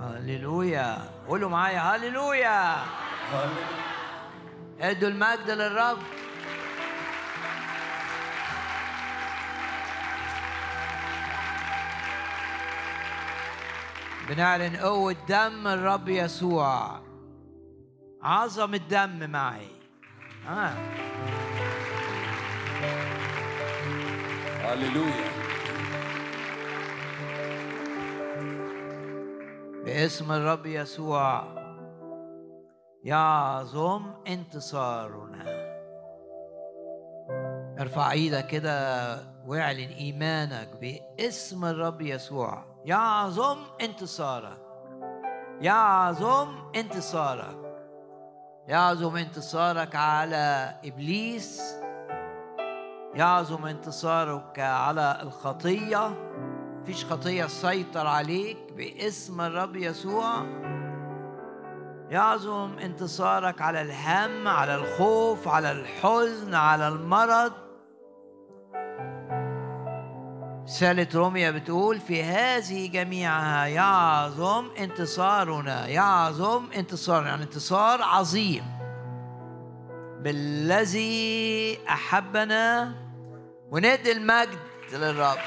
هللويا. قولوا معايا هللويا. ادوا المجد للرب. بنعلن قوة دم الرب يسوع. عظم الدم معي. آه. هللويا. باسم الرب يسوع. يعظم انتصارنا. ارفع إيدك كده واعلن ايمانك باسم الرب يسوع. يعظم انتصارك. يعظم انتصارك. يعظم انتصارك على إبليس. يعظم انتصارك على الخطية. فيش خطية تسيطر عليك باسم الرب يسوع. يعظم انتصارك على الهم على الخوف على الحزن على المرض. رسالة روميا بتقول في هذه جميعها يعظم انتصارنا يعظم انتصارنا يعني انتصار عظيم. بالذي أحبنا وندي المجد للرب.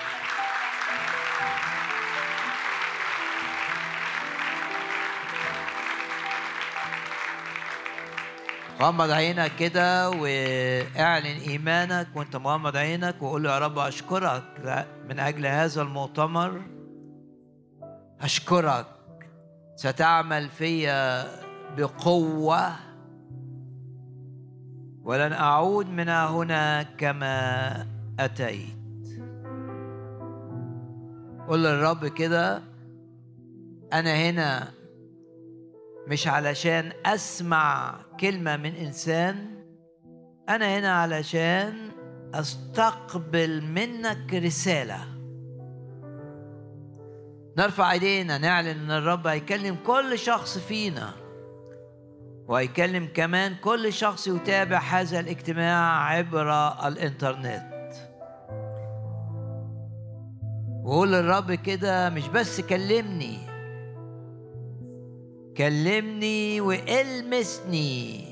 غمض عينك كده واعلن إيمانك وانت مغمض عينك وقول له يا رب أشكرك من أجل هذا المؤتمر. أشكرك. ستعمل فيا بقوة. ولن أعود من هنا كما أتيت. قول للرب كده. أنا هنا مش علشان أسمع كلمة من إنسان أنا هنا علشان أستقبل منك رسالة. نرفع إيدينا نعلن إن الرب هيكلم كل شخص فينا. وهيكلم كمان كل شخص يتابع هذا الاجتماع عبر الإنترنت. وقول للرب كده مش بس كلمني كلمني والمسني.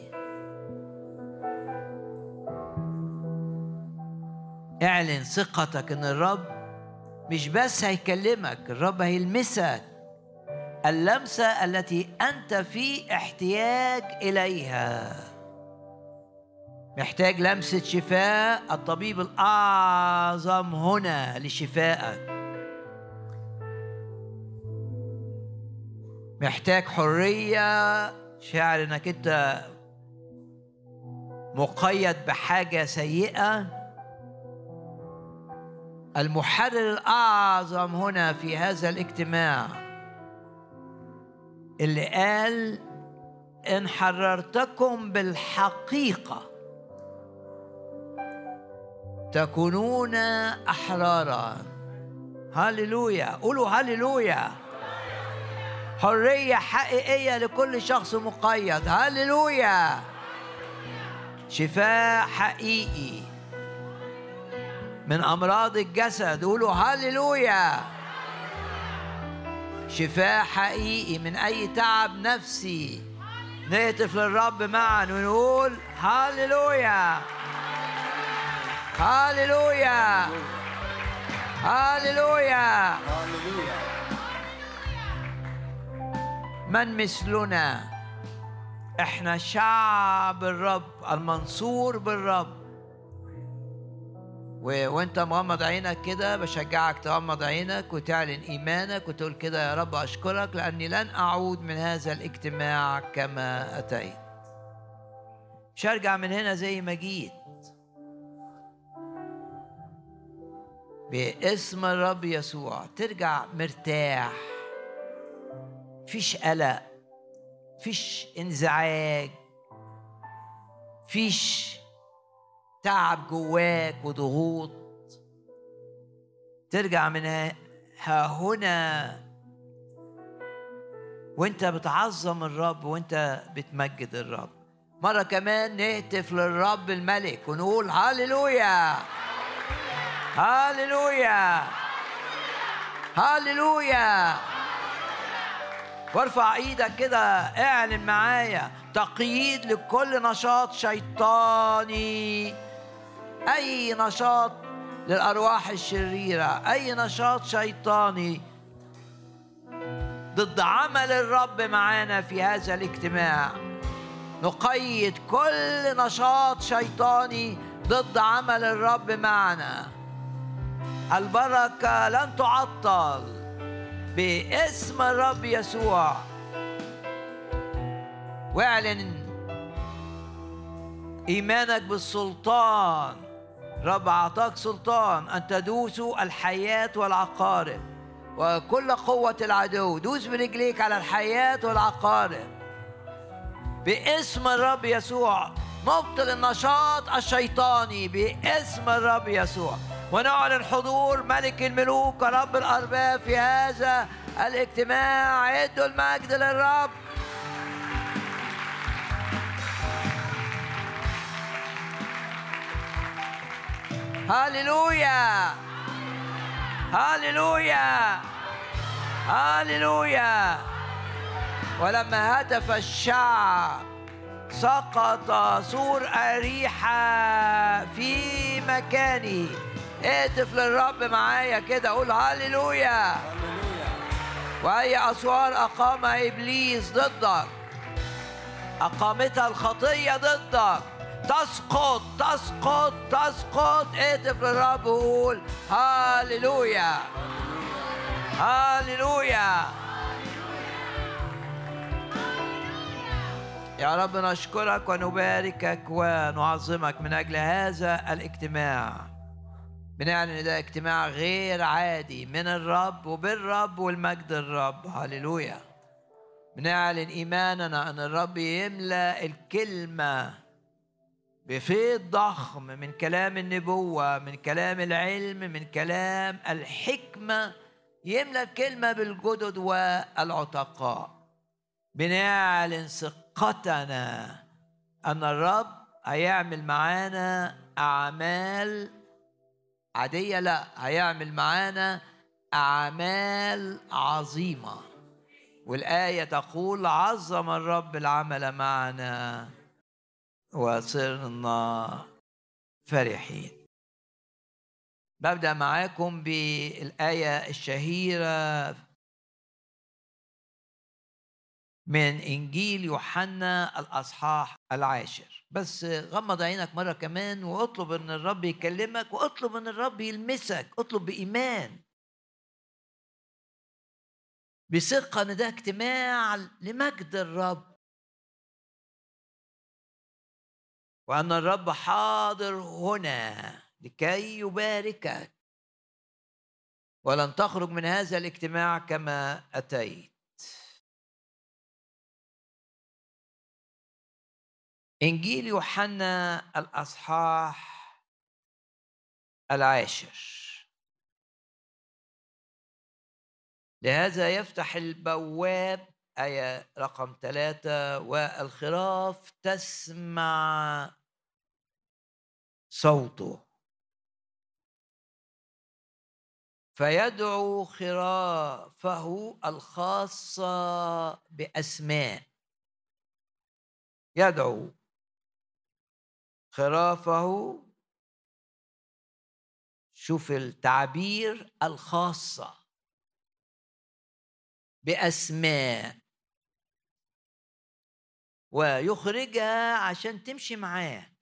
اعلن ثقتك إن الرب مش بس هيكلمك الرب هيلمسك. اللمسة التي أنت في احتياج إليها. محتاج لمسة شفاء الطبيب الأعظم هنا لشفائك. محتاج حرية شاعر إنك أنت مقيد بحاجة سيئة. المحرر الأعظم هنا في هذا الاجتماع اللي قال إن حررتكم بالحقيقة تكونون أحرارا. هللويا. قولوا هللويا. حرية حقيقية لكل شخص مقيد. هللويا. شفاء حقيقي من أمراض الجسد. قولوا هللويا. شفاء حقيقي من أي تعب نفسي. نهتف للرب معا ونقول هللويا. هللويا. هللويا. هللويا من مثلنا؟ إحنا شعب الرب المنصور بالرب. و... وأنت مغمض عينك كده بشجعك تغمض عينك وتعلن إيمانك وتقول كده يا رب أشكرك لأني لن أعود من هذا الاجتماع كما أتيت. مش هرجع من هنا زي ما جيت. باسم الرب يسوع ترجع مرتاح. فيش قلق فيش انزعاج فيش تعب جواك وضغوط. ترجع من ها هنا وانت بتعظم الرب وانت بتمجد الرب. مرة كمان نهتف للرب الملك ونقول هاليلويا هاليلويا هاليلويا وارفع إيدك كده اعلن معايا تقييد لكل نشاط شيطاني. أي نشاط للأرواح الشريرة أي نشاط شيطاني ضد عمل الرب معانا في هذا الاجتماع. نقيد كل نشاط شيطاني ضد عمل الرب معنا. البركة لن تعطل. باسم الرب يسوع. واعلن إيمانك بالسلطان. رب أعطاك سلطان أن تدوسوا الحياة والعقارب وكل قوة العدو دوس برجليك على الحياة والعقارب. باسم الرب يسوع نبطل النشاط الشيطاني باسم الرب يسوع. ونعلن حضور ملك الملوك ورب الأرباب في هذا الاجتماع. ادوا المجد للرب. هللويا. هاليلويا هاليلويا ولما هتف الشعب سقط سور أريحة في مكانه. اهتف للرب معايا كده قول هاليلويا وأي أسوار أقامها إبليس ضدك أقامتها الخطية ضدك. تسقط تسقط تسقط. اهتف للرب وقول هاليلويا هاليلويا يا رب نشكرك ونباركك ونعظمك من أجل هذا الاجتماع. بنعلن ده اجتماع غير عادي من الرب وبالرب والمجد الرب. هللويا. بنعلن إيماننا أن الرب يملأ الكلمة بفيض ضخم من كلام النبوة من كلام العلم من كلام الحكمة. يملى الكلمة بالجدد والعتقاء. بنعلن ثقتنا أن الرب هيعمل معانا أعمال عادية لا هيعمل معانا أعمال عظيمة. والآية تقول عظم الرب العمل معنا وصرنا فرحين. ببدأ معاكم بالآية الشهيرة من إنجيل يوحنا الأصحاح العاشر. بس غمض عينك مرة كمان واطلب أن الرب يكلمك واطلب أن الرب يلمسك اطلب بإيمان. بثقة أن ده اجتماع لمجد الرب. وأن الرب حاضر هنا لكي يباركك. ولن تخرج من هذا الاجتماع كما أتيت. إنجيل يوحنا الأصحاح العاشر. لهذا يفتح البواب آية رقم ثلاثة والخراف تسمع صوته. فيدعو خرافه الخاصة بأسماء. يدعو. خرافه شوف التعبير الخاصة بأسماء. ويخرجها عشان تمشي معاه.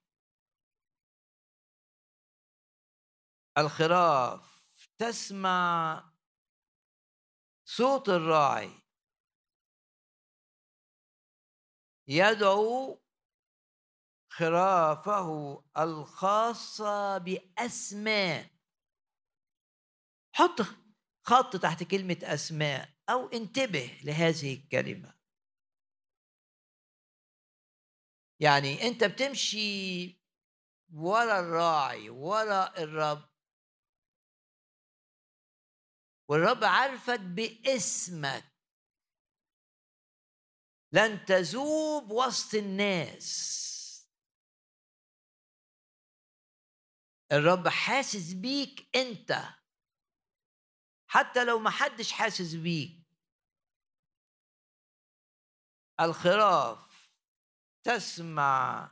الخراف تسمع صوت الراعي. يدعو خرافه الخاصة بأسماء. حط خط تحت كلمة أسماء أو انتبه لهذه الكلمة. يعني أنت بتمشي ورا الراعي ورا الرب. والرب عارفك باسمك. لن تذوب وسط الناس. الرب حاسس بيك انت. حتى لو ما حدش حاسس بيك. الخراف تسمع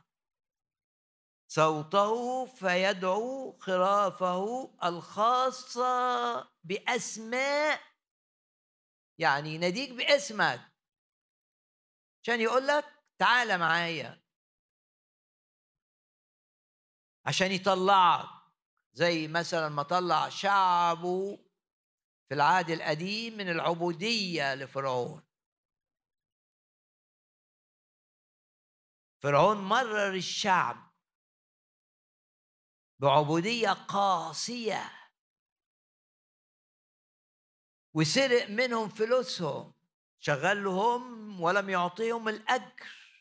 صوته فيدعو خرافه الخاصة بأسماء. يعني يناديك باسمك. عشان يقول لك تعالى معايا. عشان يطلعك. زي مثلا ما طلع شعبه في العهد القديم من العبودية لفرعون. فرعون مرر الشعب بعبودية قاسية. وسرق منهم فلوسهم شغلهم ولم يعطيهم الأجر.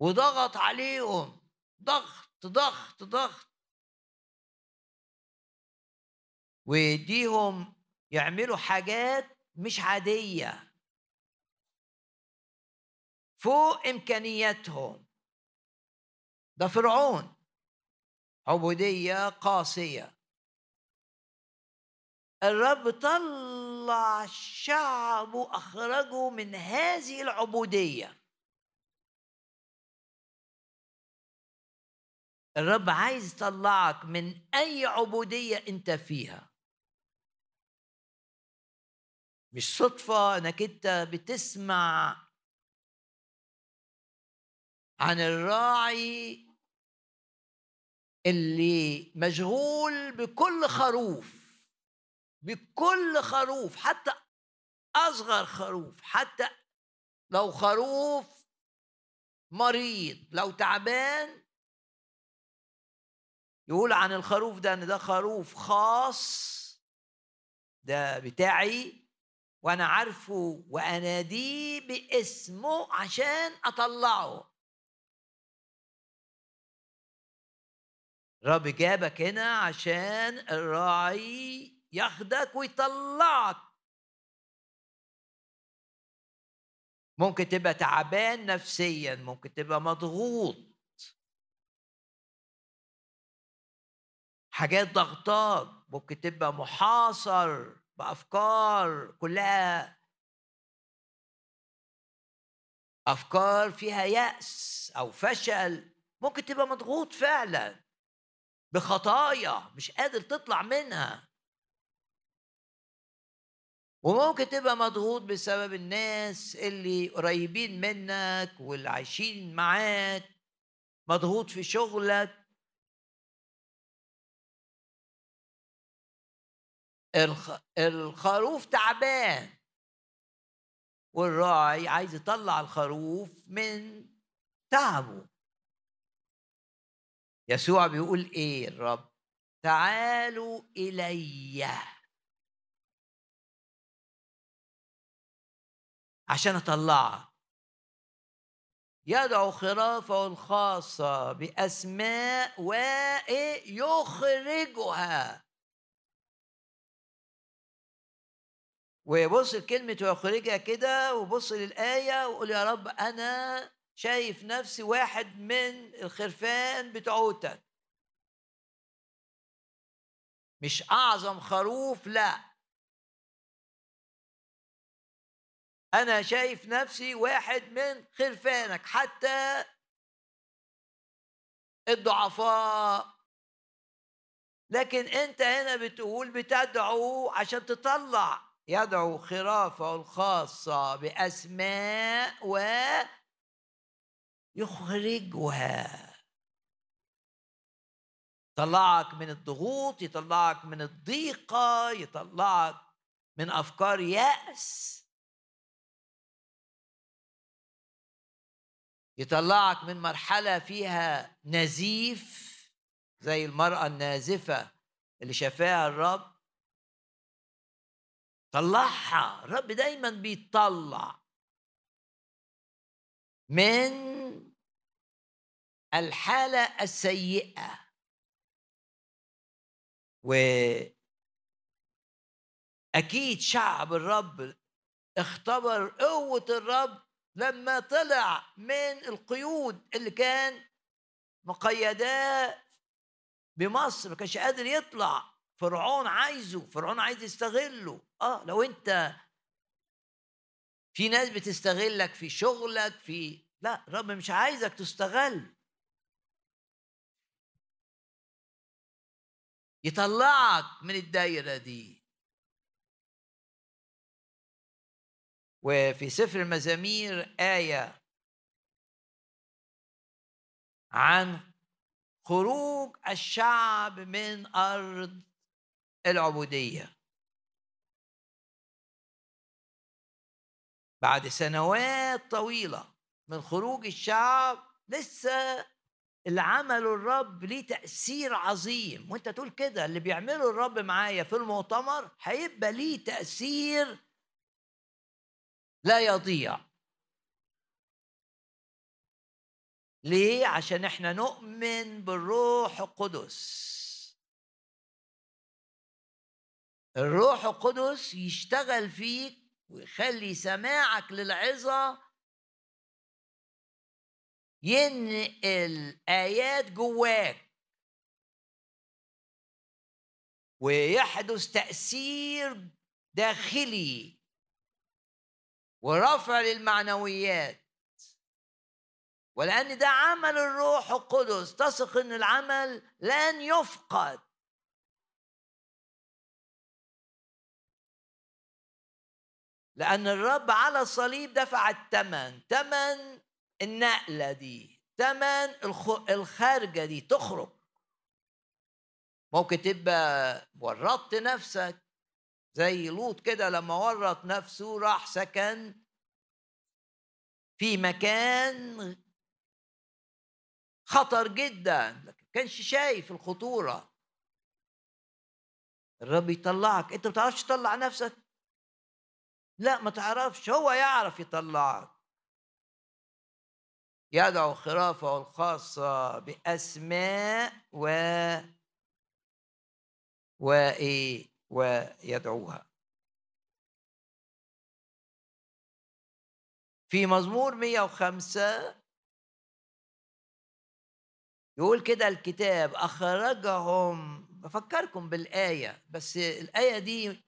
وضغط عليهم. ضغط ضغط ضغط. ويديهم يعملوا حاجات مش عادية. فوق إمكانياتهم. ده فرعون. عبودية قاسية. الرب طلع شعبه أخرجه من هذه العبودية. الرب عايز يطلعك من أي عبودية أنت فيها. مش صدفة إنك أنت بتسمع عن الراعي اللي مشغول بكل خروف بكل خروف حتى أصغر خروف حتى لو خروف مريض لو تعبان يقول عن الخروف ده إن ده خروف خاص ده بتاعي وأنا عارفه وأناديه باسمه عشان أطلعه. رب جابك هنا عشان الراعي ياخدك ويطلعك. ممكن تبقى تعبان نفسيا ممكن تبقى مضغوط. حاجات ضغطاك ممكن تبقى محاصر بأفكار كلها. أفكار فيها يأس أو فشل ممكن تبقى مضغوط فعلا بخطايا مش قادر تطلع منها. وممكن تبقى مضغوط بسبب الناس اللي قريبين منك واللي عايشين معاك مضغوط في شغلك. الخروف تعبان. والراعي عايز يطلع الخروف من تعبه. يسوع بيقول إيه الرب تعالوا إلي. عشان اطلعها يدعو خرافة الخاصة بأسماء ويخرجها ويبص لكلمة ويخرجها كده وبص للآية ويقول يا رب أنا شايف نفسي واحد من الخرفان بتوعتك. مش أعظم خروف لا. أنا شايف نفسي واحد من خرفانك حتى الضعفاء. لكن أنت هنا بتقول بتدعو عشان تطلع يدعو خرافه الخاصة بأسماء و يخرجها. يطلعك من الضغوط يطلعك من الضيقة يطلعك من أفكار يأس. يطلعك من مرحلة فيها نزيف زي المرأة النازفة اللي شافاها الرب. طلعها. الرب دايما بيطلع. من الحالة السيئة. وأكيد شعب الرب اختبر قوة الرب لما طلع من القيود اللي كان مقيداه بمصر ما كانش قادر يطلع. فرعون عايزه فرعون عايز يستغله. آه لو أنت في ناس بتستغلك في شغلك في لا رب مش عايزك تستغل. يطلعك من الدايرة دي. وفي سفر المزامير آية عن خروج الشعب من أرض العبودية. بعد سنوات طويلة من خروج الشعب لسه اللي الرب ليه تأثير عظيم. وانت تقول كده اللي بيعمله الرب معايا في المؤتمر هيبقى ليه تأثير لا يضيع. ليه؟ عشان إحنا نؤمن بالروح القدس. الروح القدس يشتغل فيك ويخلي سماعك للعظة. ينقل آيات جواك. ويحدث تأثير داخلي. ورفع للمعنويات. ولأن ده عمل الروح القدس تثق أن العمل لن يفقد. لأن الرب على الصليب دفع الثمن ثمن النقلة دي. تمن الخارجة دي تخرج. ممكن تبقى ورطت نفسك زي لوط كده لما ورط نفسه راح سكن في مكان خطر جدا. لكن كانش شايف الخطورة. الرب يطلعك. أنت ما تعرفش تطلع نفسك؟ لا ما تعرفش هو يعرف يطلعك. يدعو خرافة الخاصة بأسماء و وإيه؟ ويدعوها. في مزمور 105 يقول كده الكتاب أخرجهم بفكركم بالآية بس الآية دي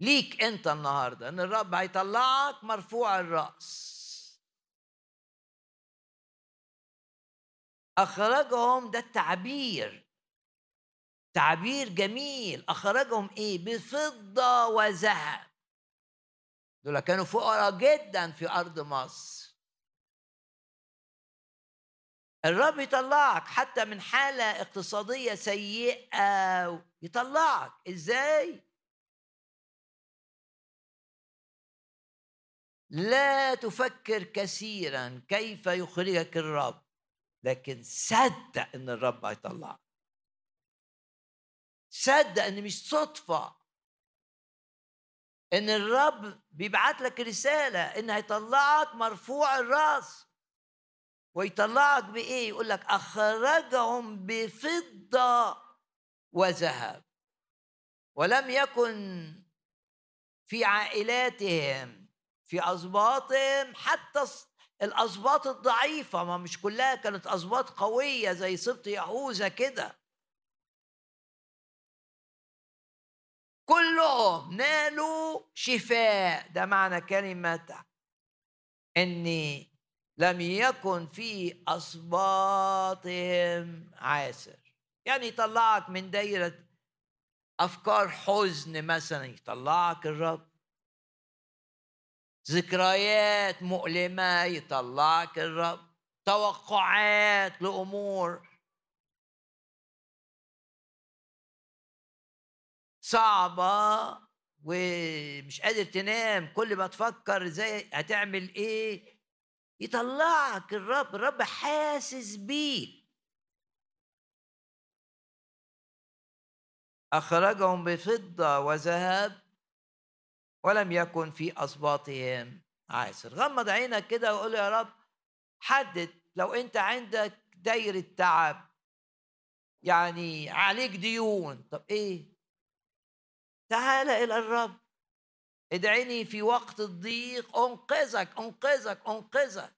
ليك أنت النهاردة إن الرب هيطلعك مرفوع الرأس. أخرجهم ده التعبير. تعبير جميل. أخرجهم إيه؟ بفضة وذهب. دول كانوا فقراء جدا في أرض مصر. الرب يطلعك حتى من حالة اقتصادية سيئة. يطلعك. إزاي؟ لا تفكر كثيرا كيف يخرجك الرب لكن صدق إن الرب هيطلعك. صدق إن مش صدفة. إن الرب بيبعت لك رسالة إن هيطلعك مرفوع الرأس. ويطلعك بإيه؟ يقول لك أخرجهم بفضة وذهب. ولم يكن في عائلاتهم في اسباطهم حتى الاسباط الضعيفة ما مش كلها كانت اسباط قوية زي سبط يهوذا كده. كلهم نالوا شفاء. ده معنى كلمة إني لم يكن في اسباطهم عاسر يعني يطلعك من دايرة أفكار حزن مثلا يطلعك الرب. ذكريات مؤلمة يطلعك الرب توقعات لأمور. صعبة ومش قادر تنام كل ما تفكر إزاي هتعمل إيه؟ يطلعك الرب الرب حاسس بيك. أخرجهم بفضة وذهب ولم يكن في أسباطهم عاسر غمض عينك كده وقول يا رب حدد لو أنت عندك دايرة تعب يعني عليك ديون. طب إيه؟ تعال إلى الرب. ادعيني في وقت الضيق أنقذك أنقذك أنقذك.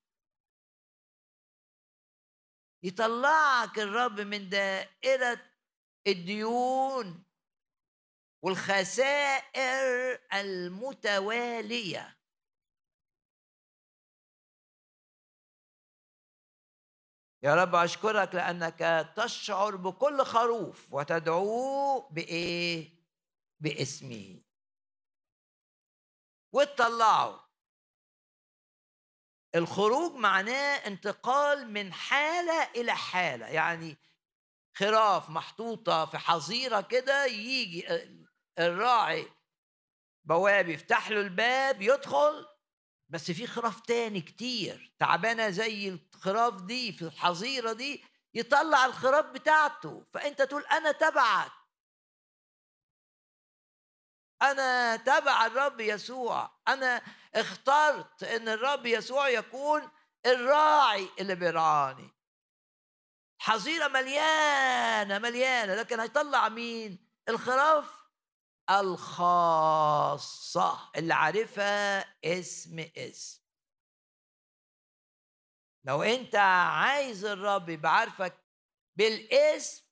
يطلعك الرب من دائرة الديون. والخسائر المتوالية. يا رب أشكرك لأنك تشعر بكل خروف وتدعوه بإيه؟ باسمه وتطلعه الخروج معناه انتقال من حالة إلى حالة يعني خراف محطوطة في حظيرة كده يجي الراعي بواب يفتح له الباب يدخل بس في خراف تاني كتير تعبانة زي الخراف دي في الحظيرة دي يطلع الخراف بتاعته فأنت تقول أنا تبعك. أنا تبع الرب يسوع. أنا اخترت إن الرب يسوع يكون الراعي اللي بيرعاني حظيرة مليانة مليانة لكن هيطلع مين؟ الخراف الخاصة اللي عارفها اسم اسم. لو انت عايز الرب يبقى عارفك بالاسم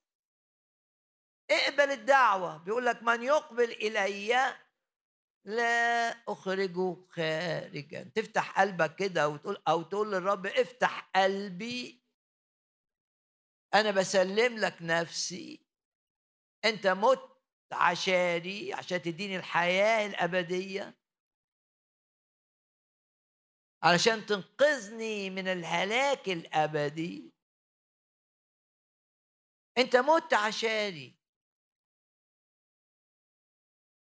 اقبل الدعوة. بيقول لك من يقبل إلي لا أخرجه خارجا. تفتح قلبك كده وتقول أو تقول للرب افتح قلبي. أنا بسلم لك نفسي. أنت مت عشاني عشان تديني الحياة الأبدية. علشان تنقذني من الهلاك الأبدي. أنت مت عشاني.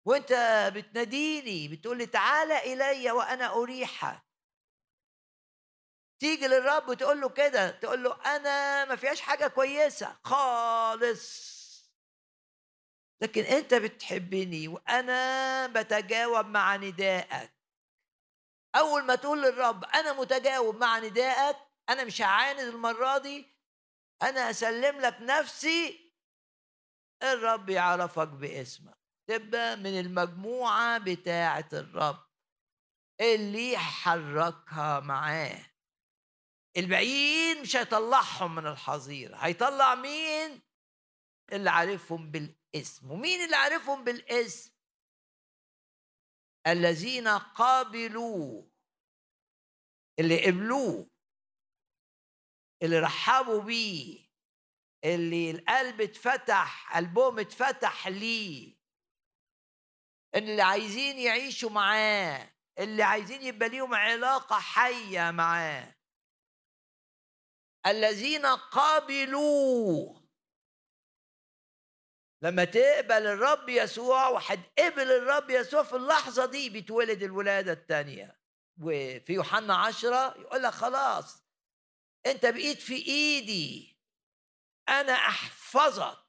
وأنت بتناديني بتقول لي تعالى إلي وأنا أريحك. تيجي للرب وتقول له كده تقول له أنا ما فيهاش حاجة كويسة خالص. لكن أنت بتحبني وأنا بتجاوب مع ندائك. أول ما تقول للرب أنا متجاوب مع ندائك أنا مش هعاند المرة دي أنا اسلم لك نفسي الرب يعرفك باسمك. تبقى من المجموعة بتاعة الرب اللي يحركها معاه. الباقيين مش هيطلعهم من الحظيرة هيطلع مين؟ اللي عارفهم بالاسم. ومين اللي عارفهم بالاسم؟ الذين قابلوه اللي قبلوه اللي رحبوا بيه اللي القلب اتفتح قلبهم اتفتح ليه. اللي عايزين يعيشوا معاه اللي عايزين يبقى ليهم علاقة حية معاه. الذين قابلوه. لما تقبل الرب يسوع واحد قبل الرب يسوع في اللحظة دي بيتولد الولادة الثانية وفي يوحنا عشرة يقول لك خلاص انت بقيت في ايدي. أنا احفظك.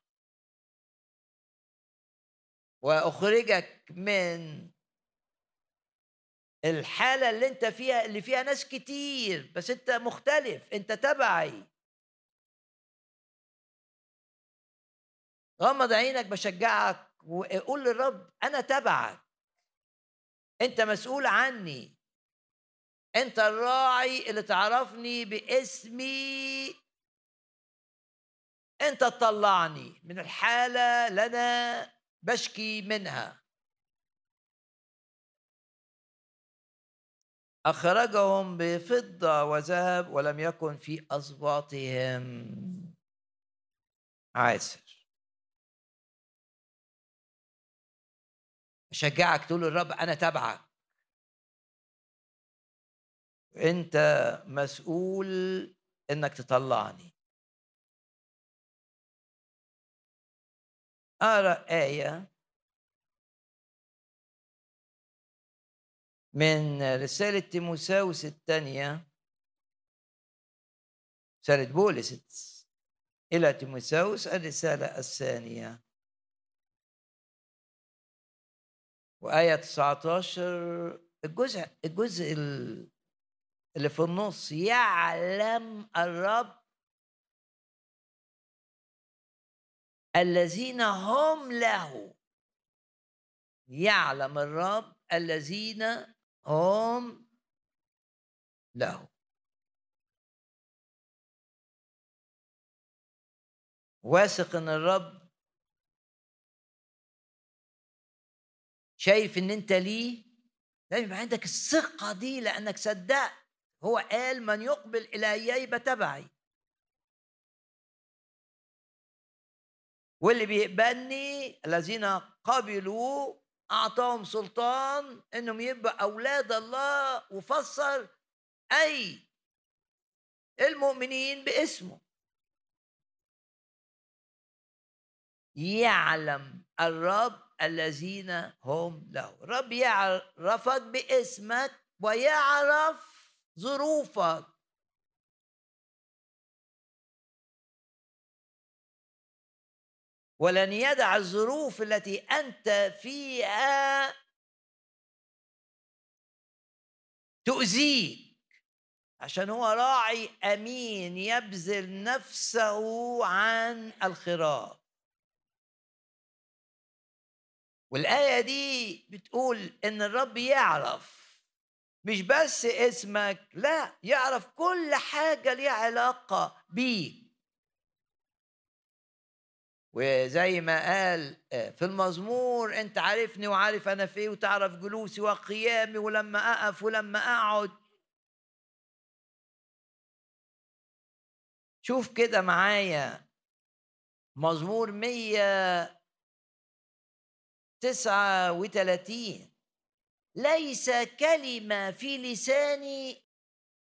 واخرجك من الحالة اللي انت فيها اللي فيها ناس كتير بس انت مختلف انت تبعي. غمض عينك بشجعك وقول للرب أنا تبعك. أنت مسؤول عني. أنت الراعي اللي تعرفني باسمي. أنت تطلعني من الحالة اللي أنا بشكي منها. أخرجهم بفضة وذهب ولم يكن في أصواتهم. عاسر أشجعك تقول للرب أنا تبعك. أنت مسؤول إنك تطلعني. أقرأ آية من رسالة تيموساوس الثانية رسالة بولس إلى تيموساوس الرسالة الثانية. وآية 19 الجزء الجزء اللي في النص يعلم الرب الذين هم له. يعلم الرب الذين هم له. واثق إن الرب شايف إن أنت ليه؟ لازم يبقى عندك الثقة دي لأنك صدقت هو قال من يقبل الي يبقى تبعي واللي بيقبلني الذين قبلوا أعطاهم سلطان إنهم يبقى أولاد الله وفسر أي المؤمنين باسمه. يعلم الرب الذين هم له. الرب يعرفك باسمك ويعرف ظروفك. ولن يدع الظروف التي أنت فيها تؤذيك. عشان هو راعي أمين يبذل نفسه عن الخراف والآية دي بتقول إن الرب يعرف مش بس اسمك لا يعرف كل حاجة ليها علاقة بيك. وزي ما قال آه، في المزمور أنت عارفني وعارف أنا فيه وتعرف جلوسي وقيامي ولما أقف ولما أقعد. شوف كده معايا مزمور مية تسعة وثلاثين ليس كلمة في لساني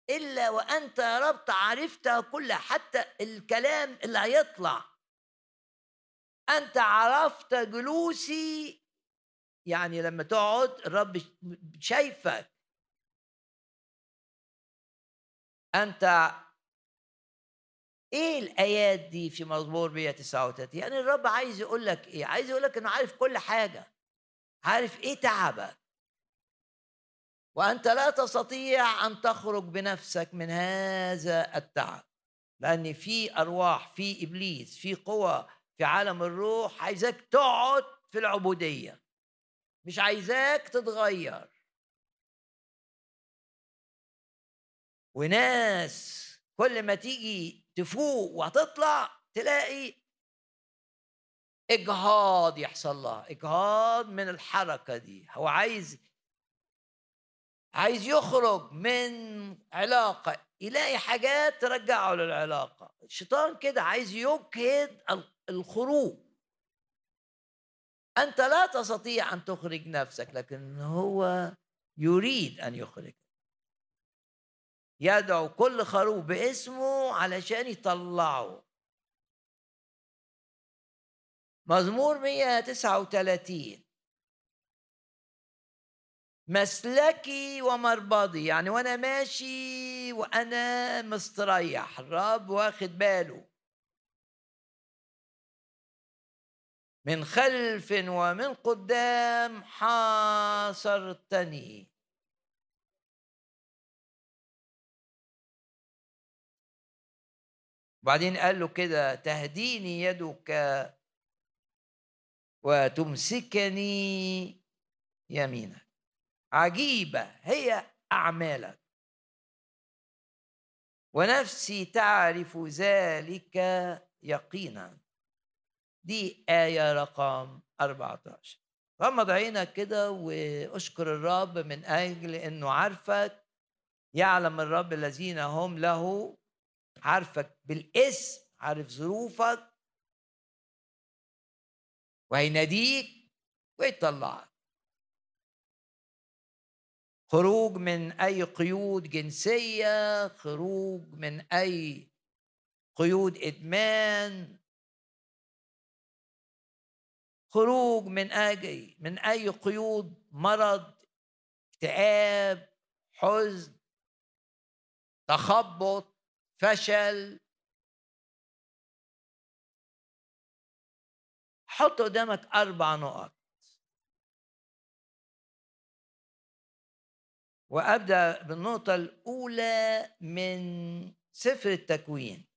إلا وأنت يا رب عرفتها كلها حتى الكلام اللي هيطلع. أنت عرفت جلوسي. يعني لما تقعد الرب شايفك. أنت إيه الآيات دي في مزمور 139 يعني الرب عايز يقول لك إيه؟ عايز يقول لك إنه عارف كل حاجة عارف إيه تعبك. وأنت لا تستطيع أن تخرج بنفسك من هذا التعب لأن في أرواح في إبليس في قوى في عالم الروح عايزاك تقعد في العبودية مش عايزاك تتغير. وناس كل ما تيجي تفوق وهتطلع تلاقي إجهاض يحصل لها إجهاض من الحركة دي. هو عايز عايز يخرج من علاقة يلاقي حاجات ترجعه للعلاقة. الشيطان كده عايز يجهد الخروج. أنت لا تستطيع أن تخرج نفسك لكن هو يريد أن يخرج. يدعو كل خروف باسمه علشان يطلعه. مزمور 139 مسلكي ومربضي يعني وأنا ماشي وأنا مستريح الرب واخد باله. من خلف ومن قدام حاصرتني. وبعدين قال له كده تهديني يدك وتمسكني يمينك. عجيبة هي أعمالك. ونفسي تعرف ذلك يقينا. دي آية رقم 14 غمض عينك كده وأشكر الرب من أجل أنه عارفك يعلم الرب الذين هم له عارفك بالاسم عارف ظروفك. وهيناديك ويطلعك. خروج من أي قيود جنسية خروج من أي قيود إدمان. خروج من اي من أي قيود مرض اكتئاب حزن تخبط. فشل. حط قدامك أربع نقط. وأبدأ بالنقطة الأولى من سفر التكوين.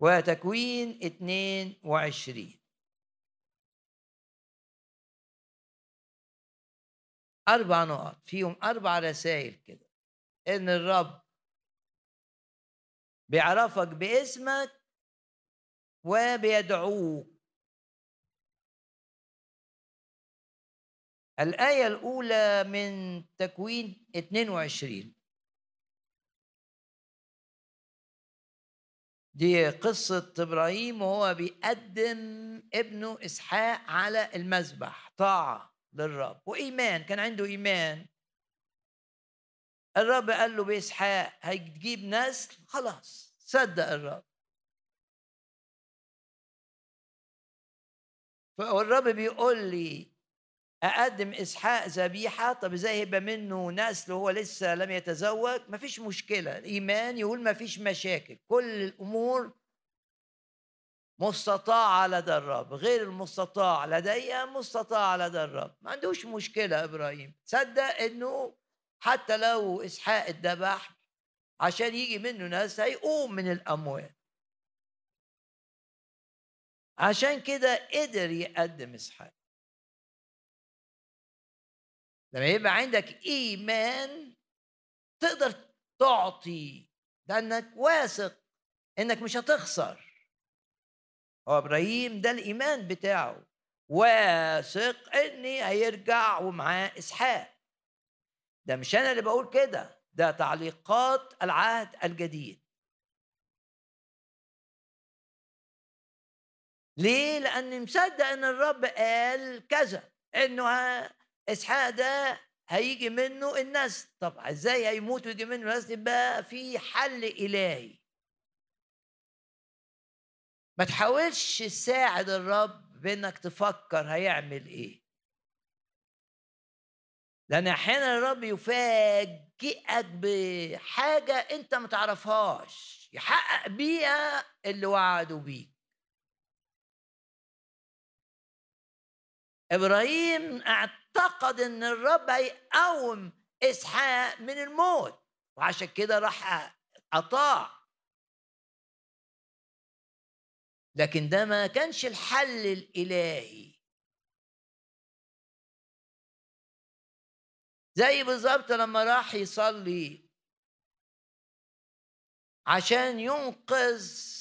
وتكوين 22 أربع نقط فيهم أربع رسائل كده. إن الرب بيعرفك باسمك وبيدعوك. الآية الأولى من تكوين 22 دي قصة إبراهيم وهو بيقدم ابنه إسحاق على المذبح طاعة للرب وإيمان كان عنده إيمان. الرب قال له بإسحاق هتجيب نسل خلاص صدق الرب. والرب بيقول لي أقدم إسحاق ذبيحة؟ طب إزاي يبقى منه نسل وهو لسه لم يتزوج؟ مفيش مشكلة الإيمان يقول مفيش مشاكل كل الأمور مستطاعة لدى الرب غير المستطاع لدي مستطاع لدى الرب. ما عندوش مشكلة إبراهيم صدق إنه حتى لو إسحاق اتذبح عشان يجي منه نسل هيقوم من الأموات عشان كده قدر يقدم إسحاق. لما يبقى عندك إيمان تقدر تعطي لانك واثق إنك مش هتخسر. هو إبراهيم ده الإيمان بتاعه واثق إني هيرجع ومعاه إسحاق. ده مش أنا اللي بقول كده ده تعليقات العهد الجديد. ليه؟ لاني مصدق إن الرب قال كذا إنه إسحاق ده هيجي منه الناس. طب إزاي هيموت ويجي منه الناس؟ يبقى في حل إلهي. ما تحاولش تساعد الرب بإنك تفكر هيعمل إيه. لأن أحيانا الرب يفاجئك بحاجة أنت ما تعرفهاش يحقق بيها اللي وعدوا بيه إبراهيم اعتقد إن الرب هيقوم إسحاق من الموت وعشان كده راح اطاع لكن ده ما كانش الحل الإلهي. زي بالظبط لما راح يصلي عشان ينقذ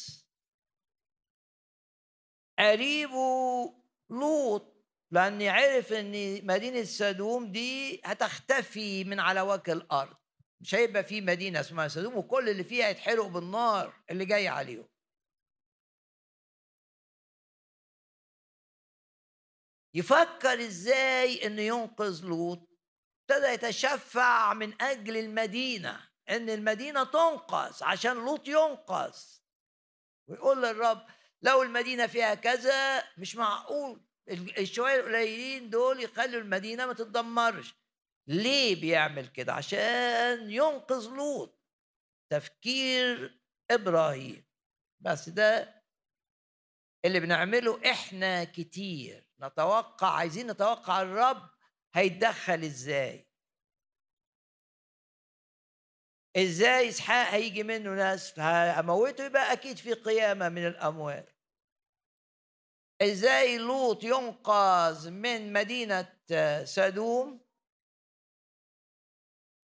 قريبه لوط لأني عرف إن مدينة سدوم دي هتختفي من على وجه الأرض. مش هيبقى في مدينة اسمها سدوم وكل اللي فيها يتحرقوا بالنار اللي جاي عليهم. يفكر إزاي إنه ينقذ لوط؟ ابتدى يتشفع من أجل المدينة إن المدينة تنقذ عشان لوط ينقذ ويقول للرب لو المدينة فيها كذا مش معقول الشوية القليلين دول يخلوا المدينة ما تتدمرش. ليه بيعمل كده؟ عشان ينقذ لوط. تفكير إبراهيم. بس ده اللي بنعمله إحنا كتير. نتوقع عايزين نتوقع الرب هيتدخل إزاي؟ إزاي اسحاق هيجي منه ناس هموته يبقى أكيد في قيامة من الاموات إزاي لوط ينقذ من مدينة سدوم؟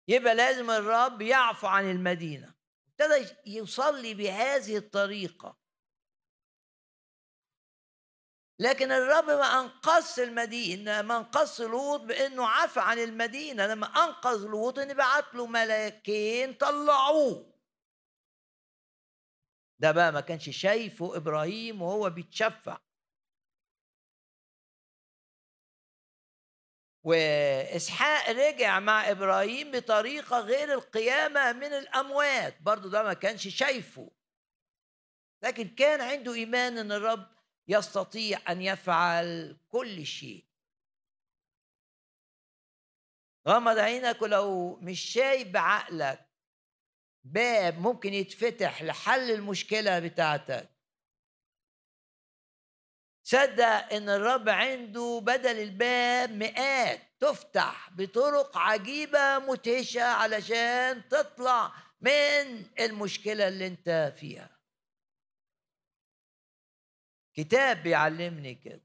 يبقى لازم الرب يعفو عن المدينة. ابتدى يصلي بهذه الطريقة. لكن الرب ما انقذ المدينة ما انقذ لوط بإنه عفى عن المدينة لما أنقذ لوط ان بعت له ملاكين طلعوه. ده بقى ما كانش شايفه إبراهيم وهو بيتشفع. وإسحاق رجع مع إبراهيم بطريقة غير القيامة من الأموات برضو ده ما كانش شايفه. لكن كان عنده إيمان إن الرب يستطيع أن يفعل كل شيء. غمض عينك ولو مش شايف بعقلك باب ممكن يتفتح لحل المشكلة بتاعتك. صدق إن الرب عنده بدل الباب مئات تفتح بطرق عجيبة مدهشه علشان تطلع من المشكلة اللي أنت فيها. كتاب بيعلمني كده.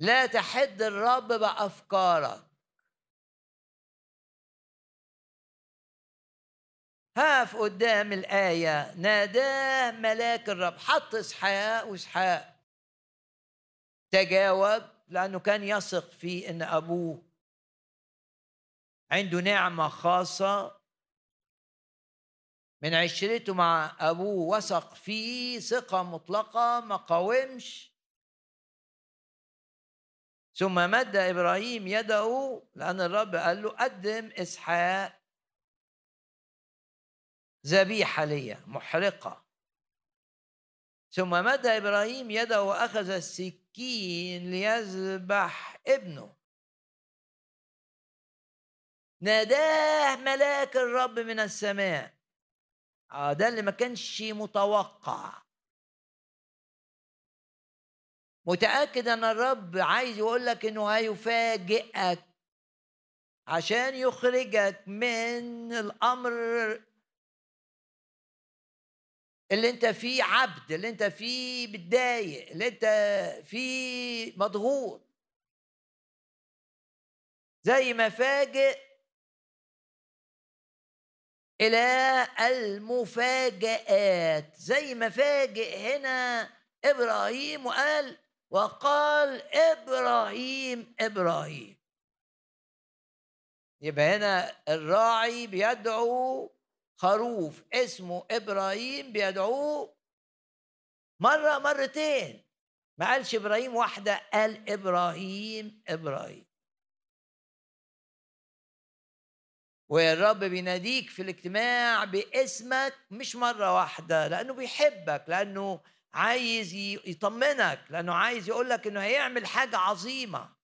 لا تحد الرب بأفكارك. هاف قدام الآية ناداه ملاك الرب. حط إسحاق وإسحاق. تجاوب لأنه كان يثق في أن أبوه عنده نعمة خاصة. من عشرته مع أبوه وثق فيه ثقة مطلقة ما قاومش. ثم مد إبراهيم يده لأن الرب قال له قدم إسحاق ذبيحة لي محرقة. ثم مد إبراهيم يده وأخذ السكين ليذبح ابنه. ناداه ملاك الرب من السماء. ده اللي ما كانش متوقع. متأكد أن الرب عايز يقول لك إنه هيفاجئك عشان يخرجك من الأمر اللي أنت فيه عبد اللي أنت فيه متضايق اللي أنت فيه مضغوط. زي ما فاجئ إلى المفاجآت زي ما فاجئ هنا إبراهيم وقال وقال إبراهيم إبراهيم. يبقى هنا الراعي بيدعو خروف اسمه إبراهيم بيدعوه مرة مرتين. ما قالش إبراهيم واحدة قال إبراهيم إبراهيم. والرب بيناديك في الاجتماع باسمك مش مرة واحدة لأنه بيحبك لأنه عايز يطمنك لأنه عايز يقول لك إنه هيعمل حاجة عظيمة.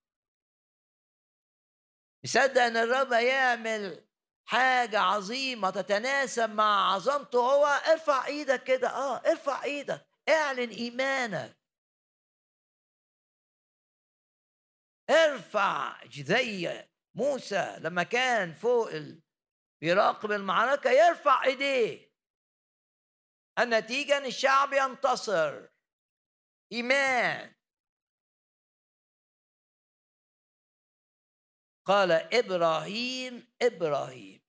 يصدق إن الرب هيعمل حاجة عظيمة تتناسب مع عظمته هو ارفع إيدك كده آه ارفع إيدك اعلن إيمانك. ارفع زي موسى لما كان فوق ال... بيراقب المعركة يرفع ايديه. النتيجة إن الشعب ينتصر. إيمان. قال إبراهيم إبراهيم.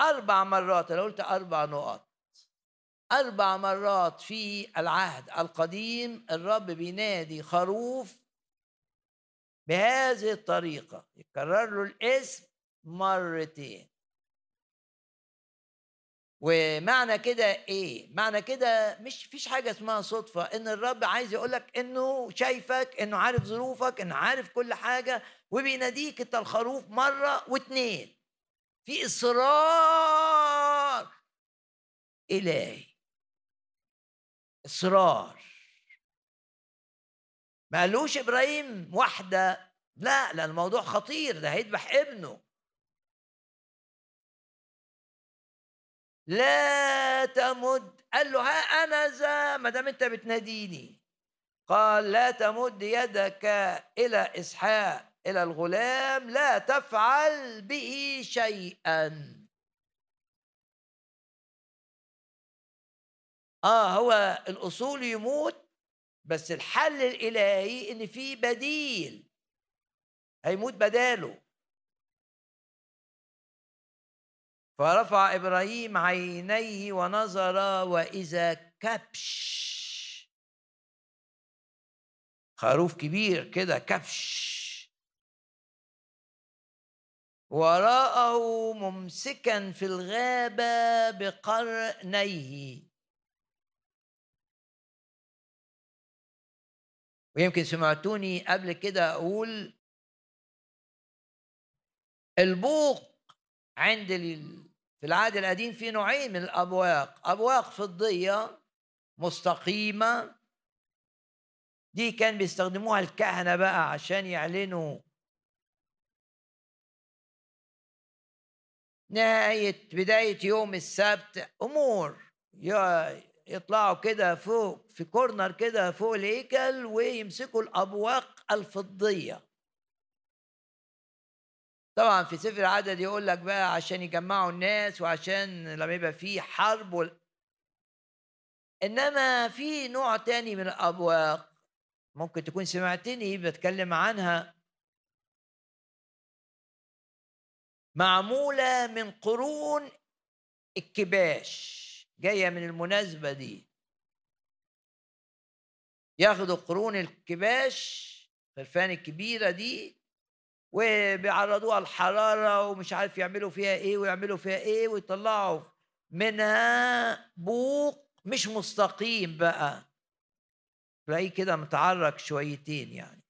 أربع مرات أنا قلت أربع نقط. أربع مرات في العهد القديم الرب بينادي خروف بهذه الطريقة يكرر له الاسم مرتين. ومعنى كده إيه؟ معنى كده مش فيش حاجة اسمها صدفة إن الرب عايز يقول لك إنه شايفك إنه عارف ظروفك إنه عارف كل حاجة وبيناديك أنت الخروف مرة واتنين. في إصرار إلهي. إصرار. ما قالوش إبراهيم واحدة لا لا الموضوع خطير ده هيذبح ابنه. لا تمد. قال له ها أنا ذا ما دام أنت بتناديني. قال لا تمد يدك إلى إسحاق إلى الغلام لا تفعل به شيئا. آه هو الأصول يموت بس الحل الإلهي إن في بديل. هيموت بداله. فرفع إبراهيم عينيه ونظر وإذا كبش. خروف كبير كده كبش. وراءه ممسكا في الغابة بقرنيه. ويمكن سمعتوني قبل كده أقول البوق عند في العهد القديم في نوعين من الأبواق أبواق فضية مستقيمة دي كان بيستخدموها الكهنة بقى عشان يعلنوا نهاية بداية يوم السبت أمور يطلعوا كده فوق في كورنر كده فوق الهيكل ويمسكوا الأبواق الفضية. طبعا في سفر العدد يقول لك بقى عشان يجمعوا الناس وعشان لما يبقى في حرب وال... إنما في نوع تاني من الأبواق ممكن تكون سمعتني بتكلم عنها. معمولة من قرون الكباش. جاية من المناسبة دي. ياخدوا قرون الكباش الخرفان الكبيرة دي وبيعرضوها الحرارة ومش عارف يعملوا فيها إيه ويعملوا فيها إيه ويطلعوا منها بوق مش مستقيم بقى. تلاقيه كده متعرك شويتين يعني.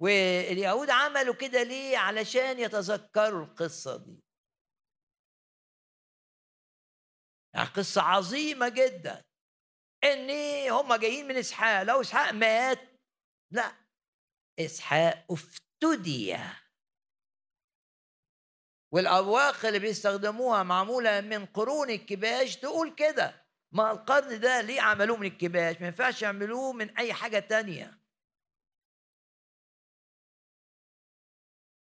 واليهود عملوا كده ليه؟ علشان يتذكروا القصة دي. يعني قصة عظيمة جدا. إن هم جايين من إسحاق لو إسحاق مات لا. إسحاق افتدي. والابواق اللي بيستخدموها معمولة من قرون الكباش تقول كده. ما القرن ده ليه عملوه من الكباش؟ ما ينفعش يعملوه من أي حاجة تانية.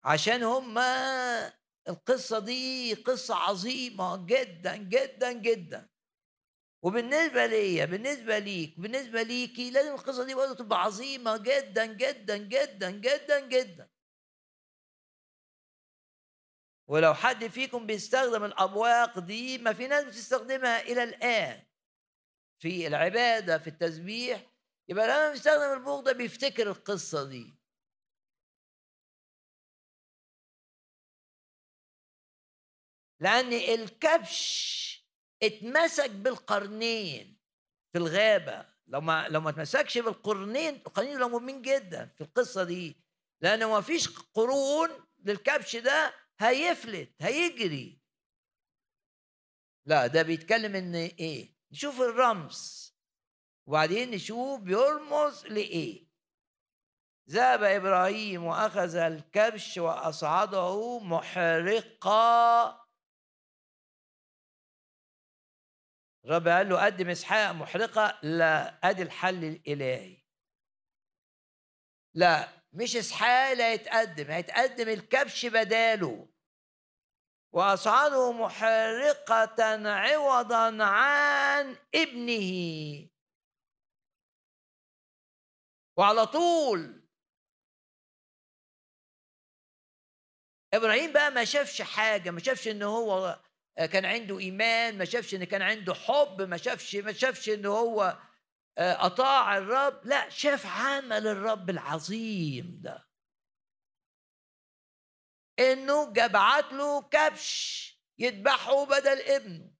عشان هم القصة دي قصة عظيمة جدا جدا جدا. وبالنسبة ليا بالنسبة ليك بالنسبة ليكي لازم القصة دي برضه تبقى عظيمة جدا جدا جدا جدا جدا. ولو حد فيكم بيستخدم الأبواق دي ما في ناس بتستخدمها إلى الآن. في العبادة في التسبيح يبقى لما بيستخدم البوق ده بيفتكر القصة دي. لأن الكبش اتمسك بالقرنين في الغابة. لو ما لو ما اتمسكش بالقرنين القرنين دول مهمين جدا في القصة دي لأن ما فيش قرون للكبش ده هيفلت هيجري. لا ده بيتكلم إن إيه؟ نشوف الرمز. وبعدين نشوف بيرمز لإيه؟ ذهب إبراهيم وأخذ الكبش وأصعده محرقا. الرب قال له قدم إسحاق محرقة لا ادي الحل الإلهي. لا مش إسحاق اللي هيتقدم هيتقدم الكبش بداله. وأصعده محرقة عوضا عن ابنه. وعلى طول. إبراهيم بقى ما شافش حاجة ما شافش إن هو كان عنده إيمان ما شافش إن كان عنده حب ما شافش ما شافش إن هو آه، أطاع الرب. لا شاف عمل الرب العظيم ده. إنه جبعت له كبش يذبحه بدل ابنه.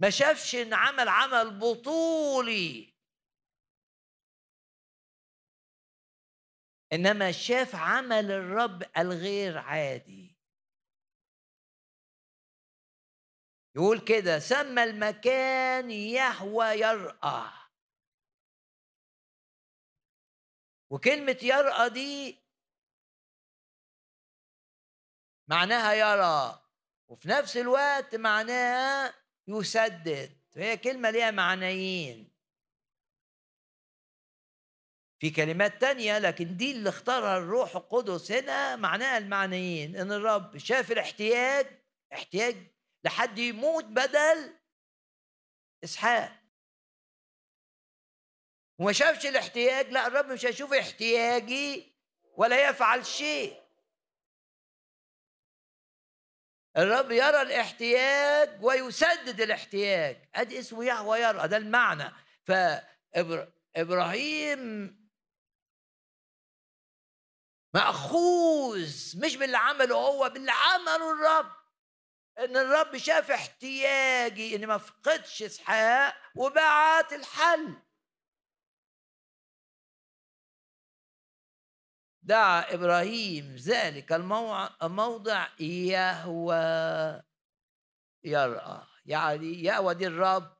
ما شافش إن عمل عمل بطولي. إنما شاف عمل الرب الغير عادي. يقول كده سمى المكان يهوى يرأى. وكلمة يرأى دي معناها يرى وفي نفس الوقت معناها يسدد. هي كلمة ليها معنيين. في كلمات تانية لكن دي اللي اختارها الروح القدس هنا معناها المعنيين. إن الرب شاف الاحتياج احتياج لحد يموت بدل إسحاق. وما شافش الاحتياج لا الرب مش هيشوف احتياجي ولا يفعل شيء. الرب يرى الاحتياج ويسدد الاحتياج. أدي اسمه يهوى يرى ده المعنى. فابراهيم مأخوذ مش باللي عمله هو باللي عمله الرب. إن الرب شاف احتياجي إني ما افقدش إسحاق وبعت الحل. دعا إبراهيم ذلك الموضع يهوى. يرأى يعني يهوى دي الرب.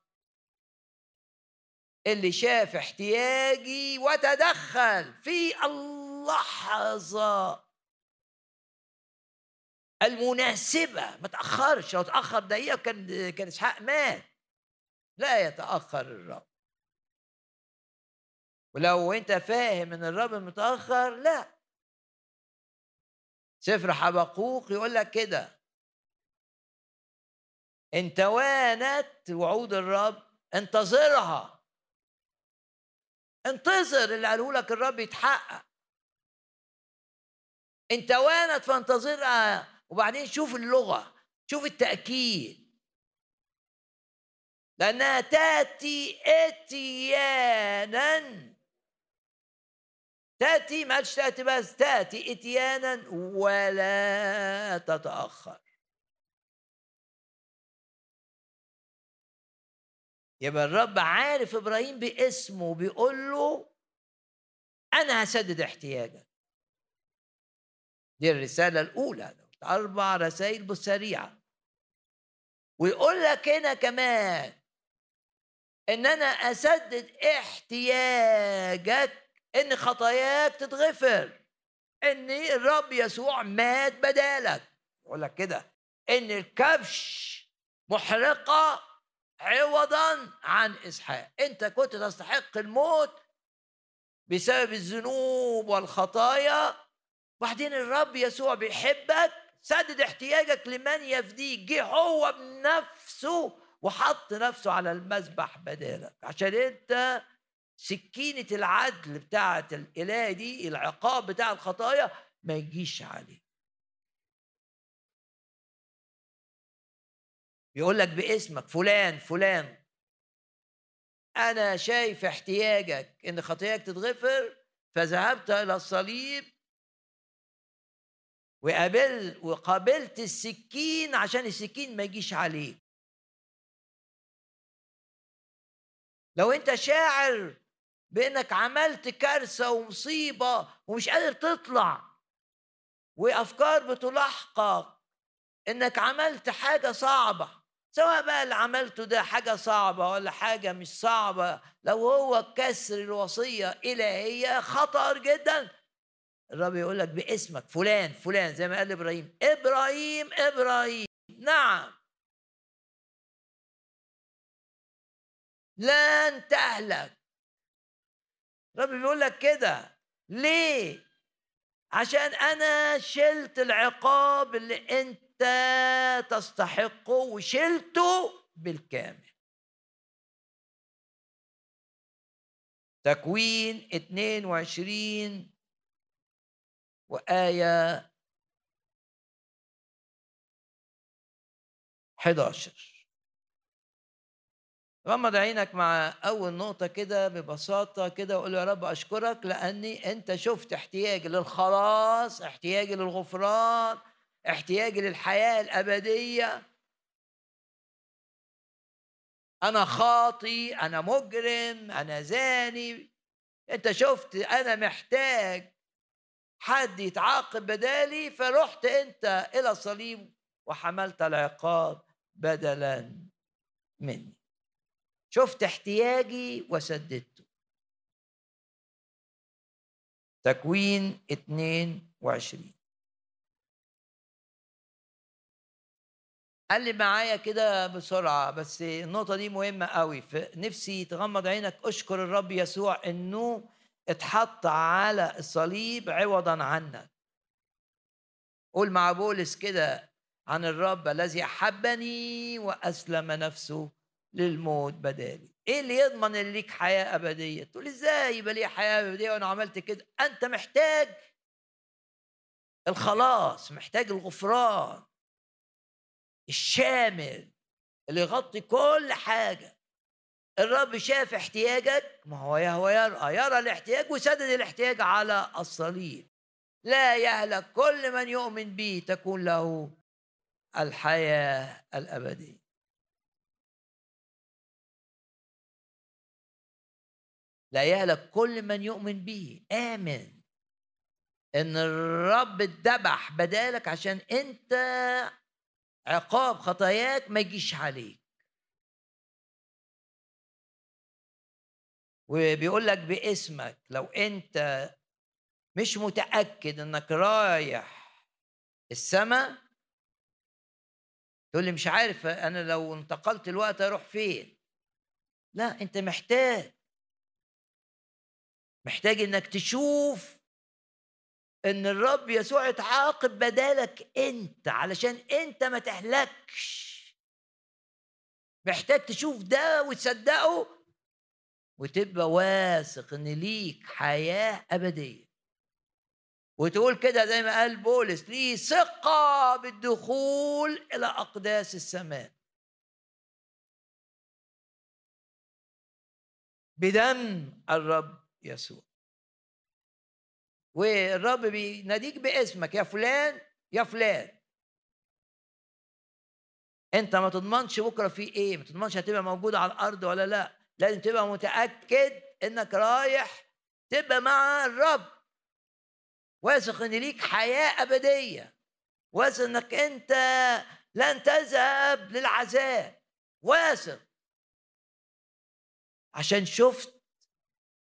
اللي شاف احتياجي وتدخل في اللحظة. المناسبة. ما تأخرش لو تأخر دقيقة كان كان إسحاق مات. لا يتأخر الرب. ولو أنت فاهم إن الرب متأخر لا. سفر حبقوق يقول لك كده. إن توانت وعود الرب انتظرها. انتظر اللي قاله لك الرب يتحقق. إن توانت فانتظرها. وبعدين شوف اللغة شوف التأكيد. لأنها تأتي إتيانا. تأتي ما تأتي بس تأتي إتيانا ولا تتأخر. يبقى الرب عارف إبراهيم باسمه بيقول له أنا هسدد احتياجك. دي الرسالة الأولى. أربع رسائل بالسريعة ويقول لك هنا كمان إن أنا أسدد احتياجك إن خطاياك تتغفر. إن الرب يسوع مات بدالك. يقول لك كده. إن الكبش محرقة عوضا عن إسحاق. أنت كنت تستحق الموت بسبب الذنوب والخطايا. وبعدين الرب يسوع بيحبك سدد احتياجك لمن يفديك. جه هو بنفسه وحط نفسه على المذبح بدالك. عشان انت سكينة العدل بتاعة الإله دي العقاب بتاع الخطايا ما يجيش عليه يقول لك باسمك فلان فلان. أنا شايف احتياجك إن خطاياك تتغفر فذهبت إلى الصليب وقابل وقابلت السكين عشان السكين ما يجيش عليك لو انت شاعر بانك عملت كارثة ومصيبة ومش قادر تطلع وأفكار بتلاحقك إنك عملت حاجة صعبة سواء بقى اللي عملته ده حاجة صعبة ولا حاجة مش صعبة لو هو كسر الوصية إلهية خطر جدا. الرب يقول لك باسمك فلان فلان زي ما قال إبراهيم. إبراهيم إبراهيم. نعم. لن تهلك. الرب بيقول لك كده. ليه؟ عشان أنا شلت العقاب اللي أنت تستحقه وشلته بالكامل. تكوين 22 وآية 11 غمض عينك مع أول نقطة كده ببساطة كده وقول يا رب أشكرك لأني أنت شفت احتياجي للخلاص احتياجي للغفران احتياجي للحياة الأبدية. أنا خاطي أنا مجرم أنا زاني. أنت شفت أنا محتاج حد يتعاقب بدالي فرحت أنت إلى الصليب وحملت العقاب بدلا مني. شفت احتياجي وسددته. تكوين 22 قال لي معايا كده بسرعة بس النقطة دي مهمة قوي. نفسي تغمض عينك أشكر الرب يسوع إنه اتحط على الصليب عوضا عنك. قول مع بولس كده عن الرب الذي أحبني وأسلم نفسه للموت بدالي. إيه اللي يضمن إن ليك حياة أبدية؟ تقول إزاي يبقى لي حياة أبدية وأنا عملت كده؟ أنت محتاج الخلاص محتاج الغفران الشامل اللي يغطي كل حاجة. الرب شاف احتياجك ما هو هو يرى يرى الاحتياج وسدد الاحتياج على الصليب. لا يهلك كل من يؤمن به تكون له الحياة الأبدية. لا يهلك كل من يؤمن به آمن. إن الرب اتذبح بدالك عشان أنت عقاب خطاياك ما يجيش عليك. وبيقول لك باسمك لو أنت مش متأكد إنك رايح السماء تقول لي مش عارف أنا لو انتقلت الوقت أروح فين؟ لا أنت محتاج. محتاج إنك تشوف إن الرب يسوع اتعاقب بدالك أنت علشان أنت ما تهلكش. محتاج تشوف ده وتصدقه وتبقى واثق إن ليك حياة أبدية. وتقول كده زي ما قال بولس لي ثقة بالدخول إلى أقداس السماء. بدم الرب يسوع. والرب بيناديك باسمك يا فلان يا فلان. أنت ما تضمنش بكرة في إيه ما تضمنش هتبقى موجود على الأرض ولا لأ. لازم تبقى متأكد إنك رايح تبقى مع الرب. واثق إن ليك حياة أبدية. واثق إنك أنت لن تذهب للعذاب. واثق. عشان شفت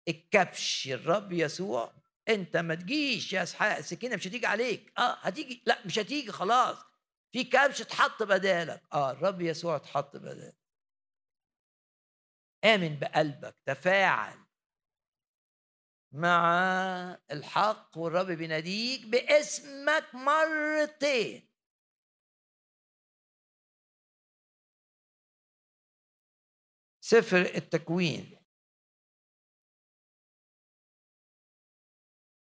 الكبش الرب يسوع أنت ما تجيش يا اسحاق السكينة مش هتيجي عليك. آه هتيجي. لا مش هتيجي خلاص. في كبش اتحط بدالك. آه الرب يسوع اتحط بدالك. آمن بقلبك تفاعل مع الحق والرب بيناديك باسمك مرتين. سفر التكوين.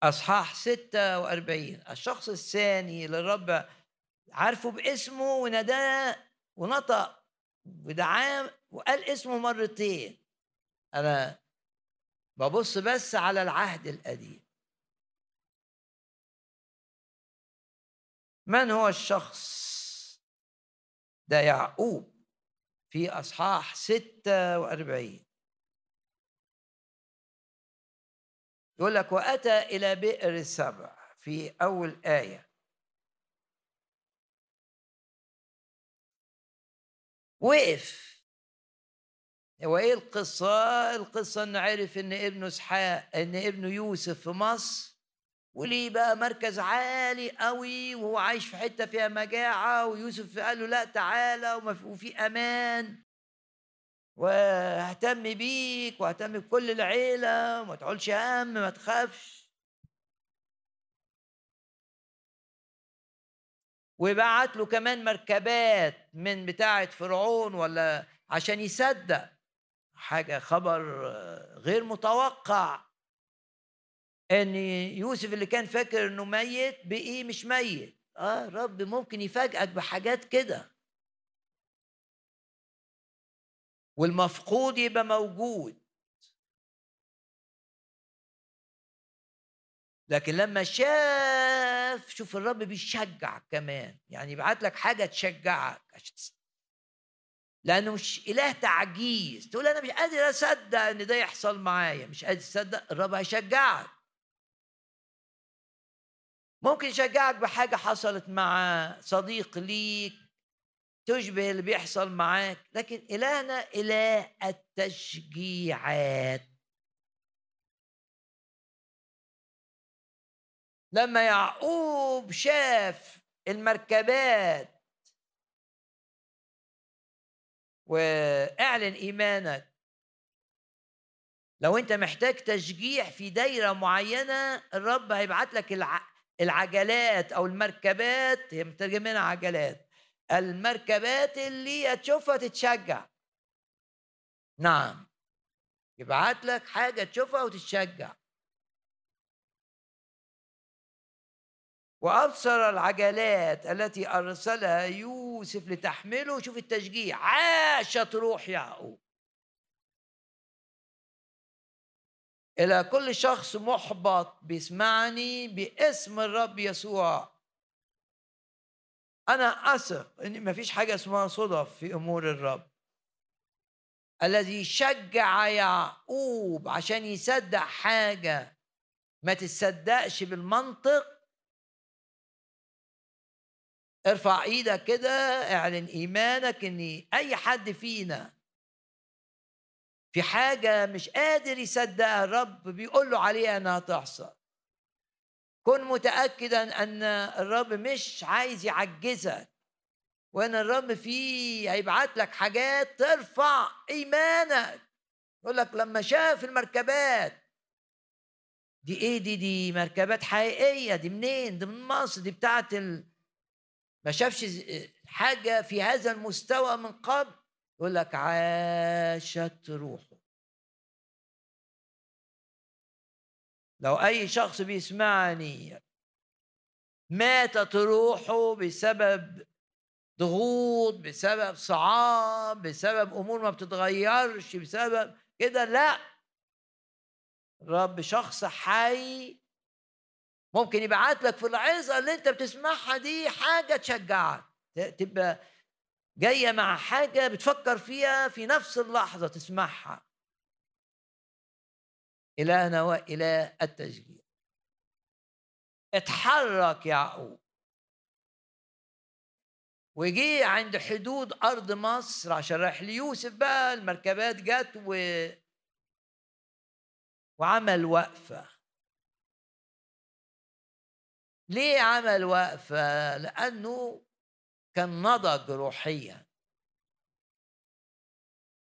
أصحاح 46 الشخص الثاني اللي الرب عارفه باسمه وناداه ونطق ودعاه وقال اسمه مرتين. أنا ببص بس على العهد القديم. من هو الشخص ده يعقوب في أصحاح 46 يقول لك وأتى إلى بئر السبع في أول آية. وقف هو إيه القصة؟ القصة إنه عرف إن ابنه اسحاق إن ابنه يوسف في مصر وليه بقى مركز عالي قوي وهو عايش في حتة فيها مجاعة ويوسف قال له لا تعالى وفي أمان. واهتم بيك واهتم بكل العيلة وما تقولش هم ما تخافش. وبعت له كمان مركبات من بتاعة فرعون ولا عشان يصدق. حاجة خبر غير متوقع. إن يوسف اللي كان فاكر إنه ميت بقي مش ميت. آه رب ممكن يفاجئك بحاجات كده. والمفقود يبقى موجود. لكن لما شاف شوف الرب بيشجع كمان. يعني يبعت لك حاجة تشجعك. عشان لأنه مش إله تعجيز. تقول أنا مش قادر أصدق إن ده يحصل معايا. مش قادر تصدق الرب هيشجعك. ممكن يشجعك بحاجة حصلت مع صديق ليك تشبه اللي بيحصل معاك. لكن إلهنا إله التشجيعات. لما يعقوب شاف المركبات واعلن إيمانك. لو أنت محتاج تشجيع في دايرة معينة الرب هيبعت لك العجلات أو المركبات. هي مترجمينها عجلات. المركبات اللي هتشوفها تتشجع. نعم. يبعت لك حاجة تشوفها وتتشجع. وأبصر العجلات التي أرسلها يوسف لتحمله. شوف التشجيع. عاشت روح يعقوب. إلى كل شخص محبط بيسمعني باسم الرب يسوع. أنا أثق إن مفيش حاجة اسمها صدف في أمور الرب. الذي شجع يعقوب عشان يصدق حاجة ما تصدقش بالمنطق ارفع إيدك كده اعلن ايمانك ان اي حد فينا في حاجة مش قادر يصدقها الرب بيقول له عليها انها تحصل. كن متأكدا ان الرب مش عايز يعجزك وان الرب فيه هيبعت لك حاجات ترفع ايمانك. يقول لك لما شاف المركبات دي إيه؟ دي دي مركبات حقيقية دي منين؟ دي من مصر دي بتاعت ال... ما شافش حاجة في هذا المستوى من قبل يقول لك عاشت روحه. لو أي شخص بيسمعني ماتت روحه بسبب ضغوط بسبب صعاب بسبب أمور ما بتتغيرش بسبب كده لا. الرب شخص حي ممكن يبعت لك في العظة اللي انت بتسمعها دي حاجة تشجعك. تبقى جاية مع حاجة بتفكر فيها في نفس اللحظة تسمعها. إلهنا والى التشجيع. اتحرك يعقوب وجي عند حدود أرض مصر عشان رايح ليوسف بقى المركبات جت و وعمل وقفة. ليه عمل وقفة؟ لأنه كان نضج روحيا.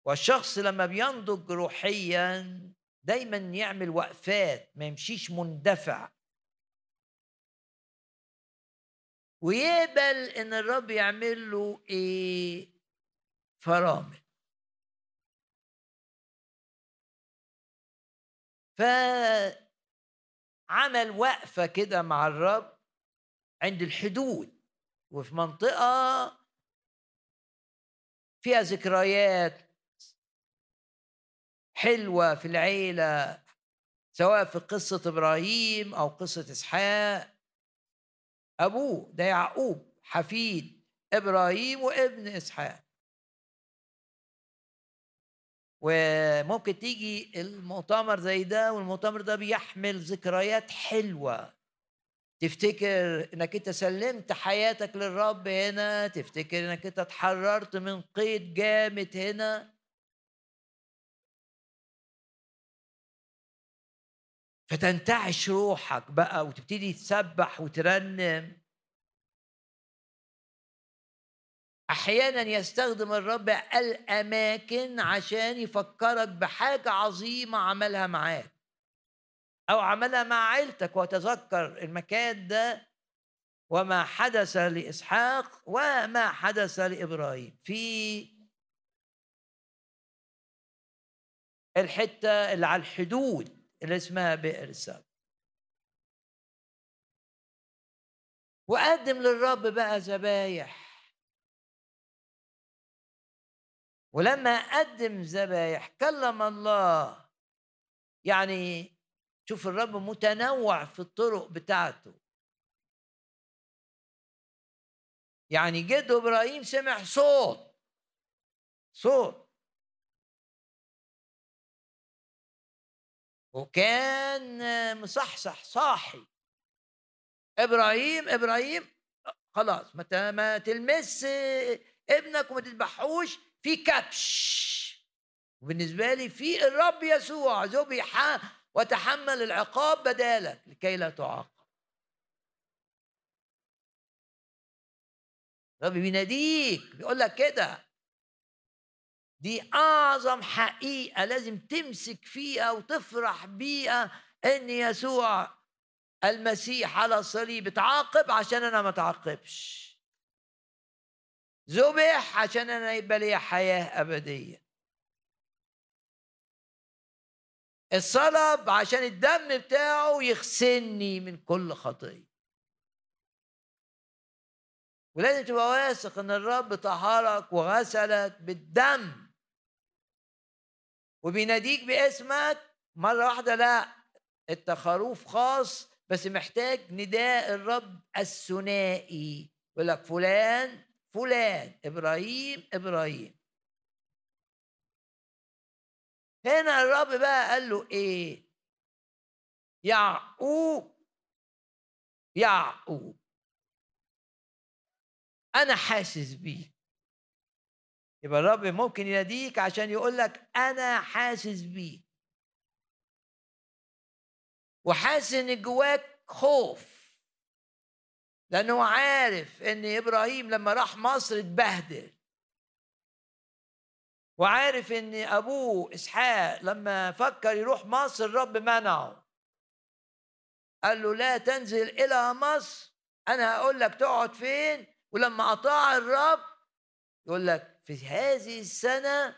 والشخص لما بينضج روحيا دايما يعمل وقفات ما يمشيش مندفع. ويقبل إن الرب يعمل له إيه؟ فرامل. فعمل وقفة كده مع الرب عند الحدود وفي منطقة فيها ذكريات حلوة في العيلة سواء في قصة إبراهيم أو قصة إسحاق. أبوه ده يعقوب حفيد إبراهيم وابن إسحاق. وممكن تيجي المؤتمر زي ده والمؤتمر ده بيحمل ذكريات حلوة. تفتكر إنك أنت سلمت حياتك للرب هنا؟ تفتكر إنك أنت اتحررت من قيد جامد هنا؟ فتنتعش روحك بقى وتبتدي تسبح وترنم. أحيانا يستخدم الرب الأماكن عشان يفكرك بحاجة عظيمة عملها معاك أو عملها مع عيلتك وتذكر المكان ده وما حدث لإسحاق وما حدث لإبراهيم. في الحتة اللي على الحدود اللي اسمها بئر سبع وقدم للرب بقى ذبايح. ولما قدم ذبايح كلم الله يعني شوف الرب متنوع في الطرق بتاعته. يعني جد إبراهيم سمع صوت صوت. وكان مصحصح صاحي. إبراهيم إبراهيم خلاص ما ما تلمس ابنك وما تذبحوش. في كبش. وبالنسبة لي في الرب يسوع ذبح وتحمل العقاب بدالك لكي لا تعاقب. الرب بيناديك بيقول لك كده. دي أعظم حقيقة لازم تمسك فيها وتفرح بيها إن يسوع المسيح على الصليب. اتعاقب عشان أنا ما اتعاقبش ذبح عشان أنا يبقى لي حياة أبدية. الصلب عشان الدم بتاعه يغسلني من كل خطيه ولازم تبقى واثق إن الرب طهرك وغسلك بالدم. وبيناديك باسمك. مرة واحدة لا أنت خروف خاص بس محتاج نداء الرب الثنائي. يقول لك فلان فلان إبراهيم إبراهيم. هنا الرب بقى قال له إيه؟ يعقوب يعقوب. أنا حاسس بيك. يبقى الرب ممكن يناديك عشان يقول لك أنا حاسس بيك. وحاسس إن جواك خوف. لأنه عارف إن إبراهيم لما راح مصر اتبهدل. وعارف إن أبوه إسحاق لما فكر يروح مصر الرب منعه. قال له لا تنزل إلى مصر أنا هقول لك تقعد فين؟ ولما اطاع الرب يقول لك في هذه السنة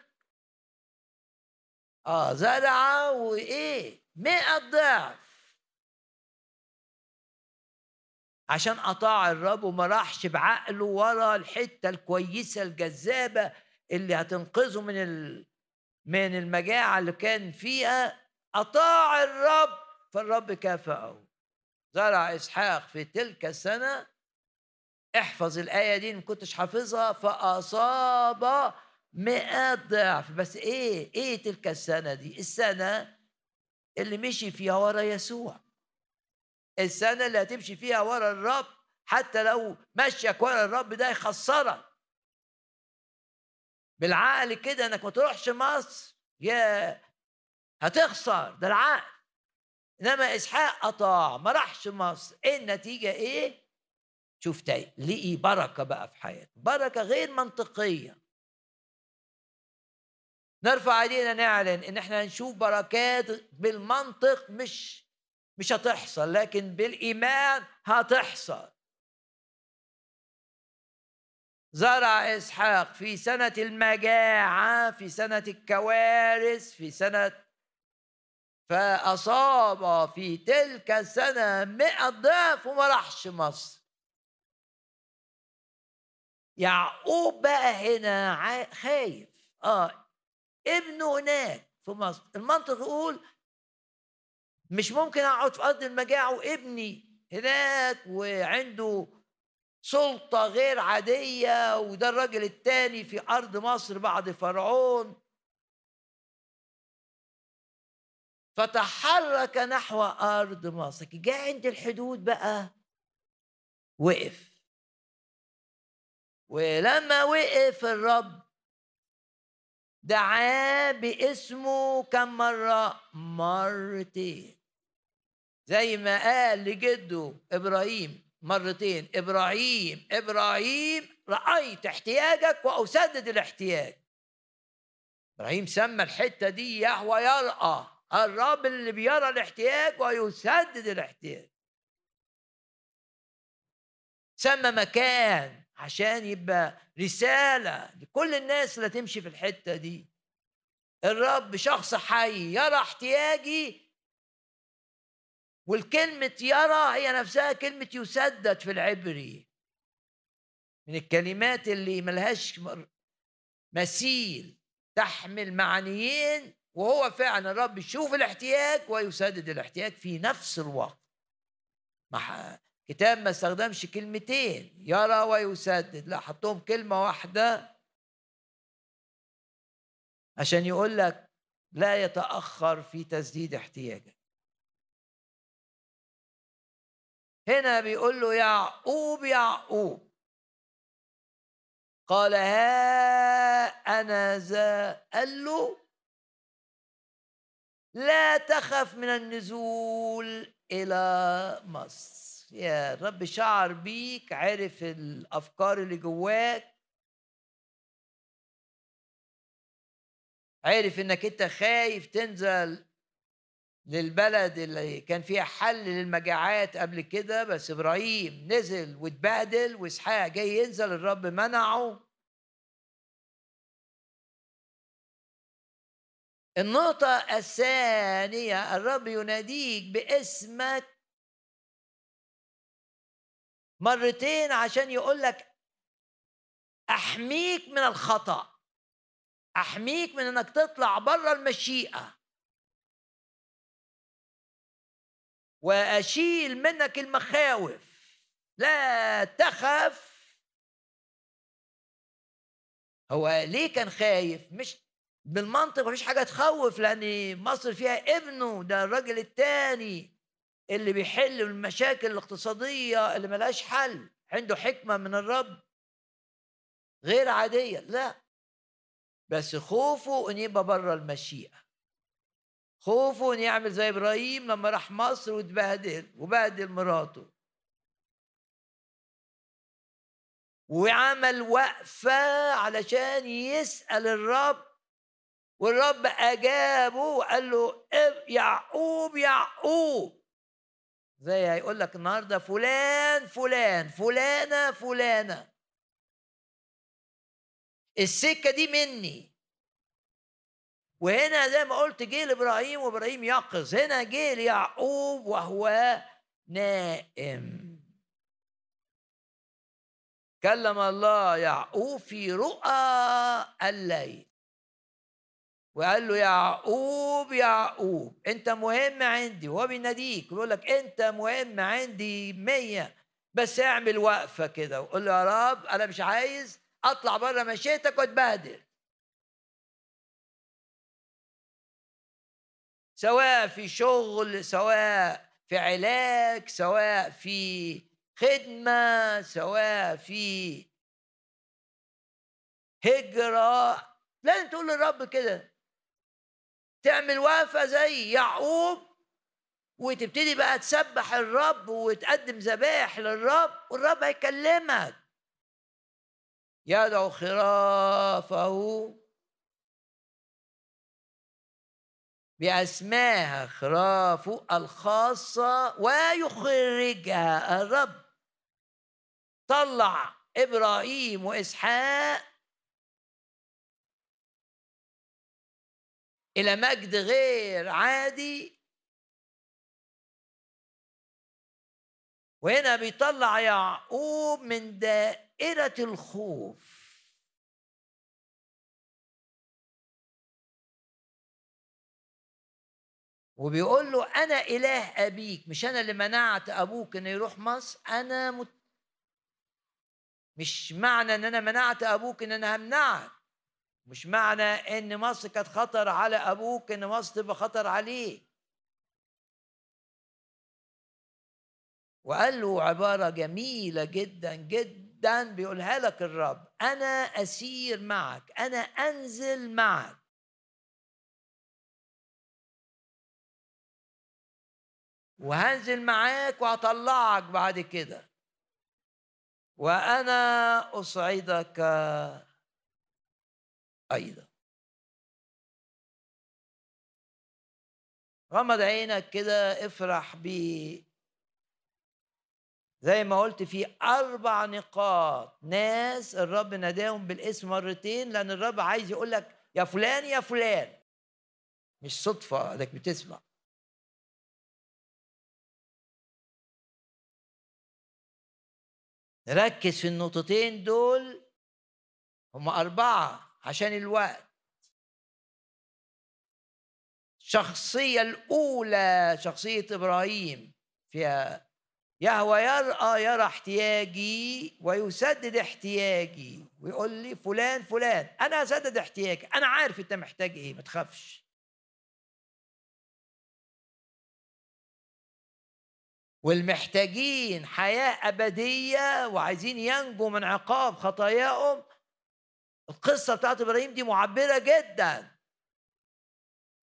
آه زرع وإيه؟ مئة ضعف. عشان أطاع الرب وما راحش بعقله ورا الحتة الكويسة الجذابة اللي هتنقذه من. من المجاعة اللي كان فيها أطاع الرب. فالرب كافأه زرع إسحاق في تلك السنة. احفظ الآية دي ما كنتش حافظها. فأصاب مئة ضعف. بس إيه إيه تلك السنة دي؟ السنة اللي مشي فيها ورا يسوع. السنة اللي هتمشي فيها ورا الرب حتى لو مشيك ورا الرب ده يخسرك. بالعقل كده انك ما تروحش مصر يا هتخسر ده العقل. انما إسحاق أطاع ما راحش مصر. إيه النتيجة؟ إيه؟ شوف لقي بركة بقى في حياته. بركة غير منطقية. نرفع إيدينا نعلن إن إحنا هنشوف بركات بالمنطق مش مش هتحصل لكن بالإيمان هتحصل. زرع إسحاق في سنة المجاعة في سنة الكوارث في سنة فأصاب في تلك السنة مئة ضعف وما راحش مصر. يعقوب بقى هنا خايف. آه ابنه هناك في مصر. المنطق يقول مش ممكن أقعد في أرض المجاعة وابني هناك وعنده سلطة غير عادية وده الراجل الثاني في أرض مصر بعد فرعون. فتحرك نحو أرض مصر. جاء عند الحدود بقى. وقف. ولما وقف الرب دعاه باسمه كم مرة؟ مرتين. زي ما قال لجده إبراهيم مرتين إبراهيم إبراهيم رأيت احتياجك وأسدد الاحتياج. إبراهيم سمى الحتة دي يهوى يرأى الرب اللي بيرى الاحتياج ويسدد الاحتياج. سمى مكان عشان يبقى رسالة لكل الناس اللي تمشي في الحتة دي. الرب شخص حي يرى احتياجي والكلمة يرى هي نفسها كلمة يسدد في العبري. من الكلمات اللي ملهاش مثيل تحمل معنيين وهو فعلا الرب يشوف الاحتياج ويسدد الاحتياج في نفس الوقت. مع كتاب ما استخدمش كلمتين يرى ويسدد. لا حطهم كلمة واحدة. عشان يقول لك لا يتأخر في تسديد احتياجك. هنا بيقول له يعقوب يعقوب. قال ها أنا ذا قال له لا تخف من النزول إلى مصر. يا الرب شعر بيك عرف الأفكار اللي جواك. عرف إنك أنت خايف تنزل للبلد اللي كان فيها حل للمجاعات قبل كده بس إبراهيم نزل واتبهدل وإسحاق جاي ينزل الرب منعه. النقطة الثانية الرب يناديك باسمك مرتين عشان يقول لك أحميك من الخطأ أحميك من إنك تطلع بره المشيئة. وأشيل منك المخاوف. لا تخف. هو ليه كان خايف؟ مش بالمنطق مفيش حاجة تخوف لأن مصر فيها ابنه ده الراجل الثاني اللي بيحل المشاكل الاقتصادية اللي ملهاش حل. عنده حكمة من الرب. غير عادية لا. بس خوفه إن يبقى بره المشيئة. خوفه يعمل زي إبراهيم لما راح مصر واتبهدل وبهدل مراته. وعمل وقفة علشان يسأل الرب والرب أجابه وقال له يعقوب يعقوب. زي هيقول لك النهارده فلان فلان فلانة فلانة. السكة دي مني. وهنا زي ما قلت جه لابراهيم وإبراهيم يقظ. هنا جه ليعقوب وهو نائم. كلم الله يعقوب في رؤى الليل. وقال له يعقوب يعقوب أنت مهم عندي وهو بيناديك. بيقول لك أنت مهم عندي مية. بس اعمل وقفة كده. وقول له يا رب أنا مش عايز أطلع بره مشيتك وأتبهدل. سواء في شغل سواء في علاج سواء في خدمة سواء في هجرة. لازم تقول للرب كده. تعمل وقفة زي يعقوب وتبتدي بقى تسبح الرب وتقدم ذبائح للرب والرب هيكلمك. يدعو خرافه بأسماها خرافه الخاصة ويخرجها الرب. طلع إبراهيم وإسحاق إلى مجد غير عادي. وهنا بيطلع يعقوب من دائرة الخوف. وبيقول له أنا إله أبيك مش أنا اللي منعت أبوك إنه يروح مصر؟ أنا مت... مش معنى إن أنا منعت أبوك إن أنا همنعك. مش معنى إن مصر كانت خطر على أبوك إن مصر تبقى خطر عليه وقال له عبارة جميلة جدا جدا بيقولها لك الرب أنا أسير معك أنا أنزل معك. وهنزل معاك وهطلعك بعد كده. وأنا اصعدك أيضا. غمض عينك كده افرح ب زي ما قلت في أربع نقاط. ناس الرب ناداهم بالاسم مرتين لأن الرب عايز يقول لك يا فلان يا فلان. مش صدفة إنك بتسمع. ركز في النقطتين دول هم أربعة عشان الوقت. الشخصية الأولى شخصية إبراهيم فيها يهوى يرأى يرى احتياجي ويسدد احتياجي ويقول لي فلان فلان أنا هسدد احتياجك أنا عارف أنت محتاج إيه ما تخافش. والمحتاجين حياة أبدية وعايزين ينجوا من عقاب خطاياهم. القصة بتاعت إبراهيم دي معبرة جدا.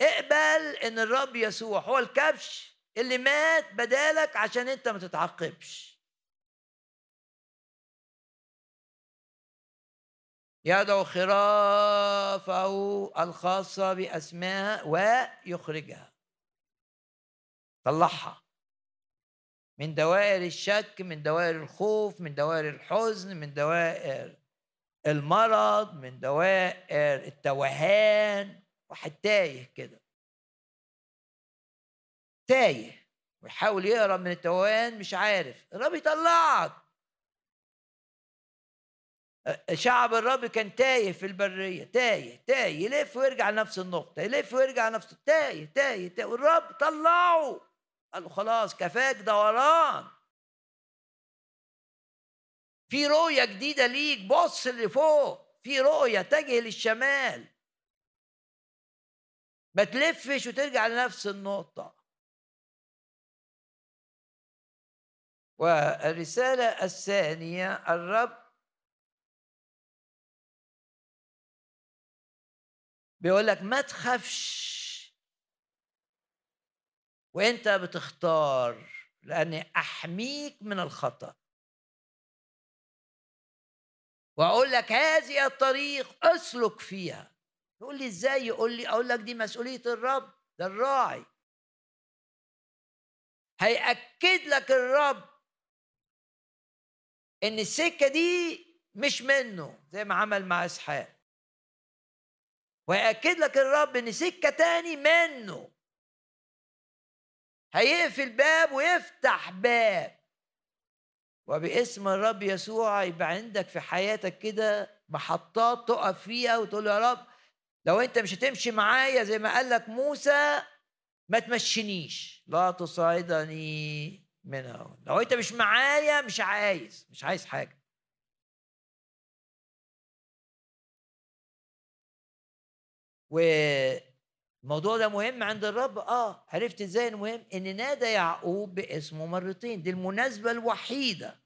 اقبل إن الرب يسوع هو الكبش اللي مات بدالك عشان أنت ما تتعقبش. يدعو خرافه الخاصة بأسمائها ويخرجها. طلعها. من دوائر الشك من دوائر الخوف من دوائر الحزن من دوائر المرض من دوائر التوهان. واحد تايه كده. تايه ويحاول يهرب من التوهان مش عارف. الرب يطلعك. شعب الرب كان تايه في البرية. تايه تايه. يلف ويرجع لنفس النقطة. يلف ويرجع لنفس تايه تايه تايه. والرب طلعه. قال له خلاص كفاك دوران. في رؤية جديدة ليك بص لفوق. في رؤية اتجه للشمال. ما تلفش وترجع لنفس النقطة. والرسالة الثانية الرب بيقول لك ما تخافش. وانت بتختار لاني أحميك من الخطأ. وأقول لك هذه الطريق أسلك فيها. يقول لي إزاي؟ يقول لي أقول لك دي مسؤولية الرب ده الراعي. هيأكد لك الرب إن السكة دي مش منه زي ما عمل مع إسحاق. ويأكد لك الرب إن سكة تاني منه. هيقفل باب ويفتح باب. وباسم الرب يسوع يبقى عندك في حياتك كده محطات تقف فيها وتقول يا رب لو انت مش هتمشي معايا زي ما قال لك موسى ما تمشينيش لا تصعدني منها. لو انت مش معايا مش عايز مش عايز حاجة. والموضوع ده مهم عند الرب؟ آه. عرفت إزاي المهم؟ إن نادى يعقوب باسمه مرتين. دي المناسبة الوحيدة.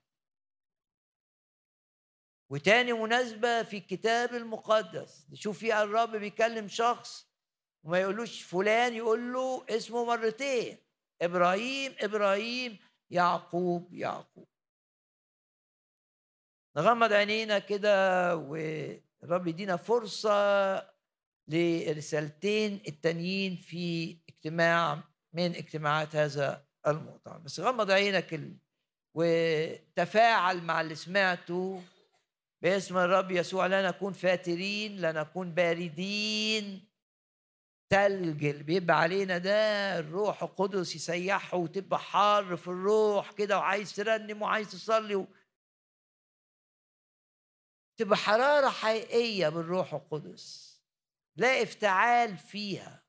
وتاني مناسبة في الكتاب المقدس. نشوف فيها الرب بيكلم شخص وما يقولوش فلان يقول له اسمه مرتين. إبراهيم إبراهيم يعقوب يعقوب. نغمض عينينا كده والرب يدينا فرصة لرسالتين التانيين في اجتماع من اجتماعات هذا المؤتمر. بس غمض عينك وتفاعل مع اللي سمعته باسم الرب يسوع. لا نكون فاترين لا نكون باردين. تلج اللي بيبقى علينا ده الروح القدس يسيحه وتبقى حار في الروح كده وعايز ترنم وعايز تصلي و... تبقى حرارة حقيقية بالروح القدس. لا افتعال فيها.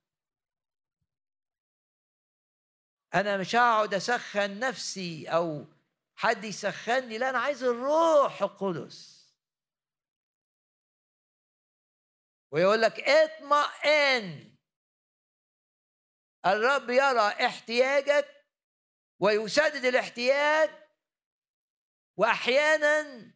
أنا مش هقعد أسخن نفسي أو حد يسخنني لا أنا عايز الروح القدس. ويقول لك اطمئن. الرب يرى احتياجك ويسدد الاحتياج وأحيانا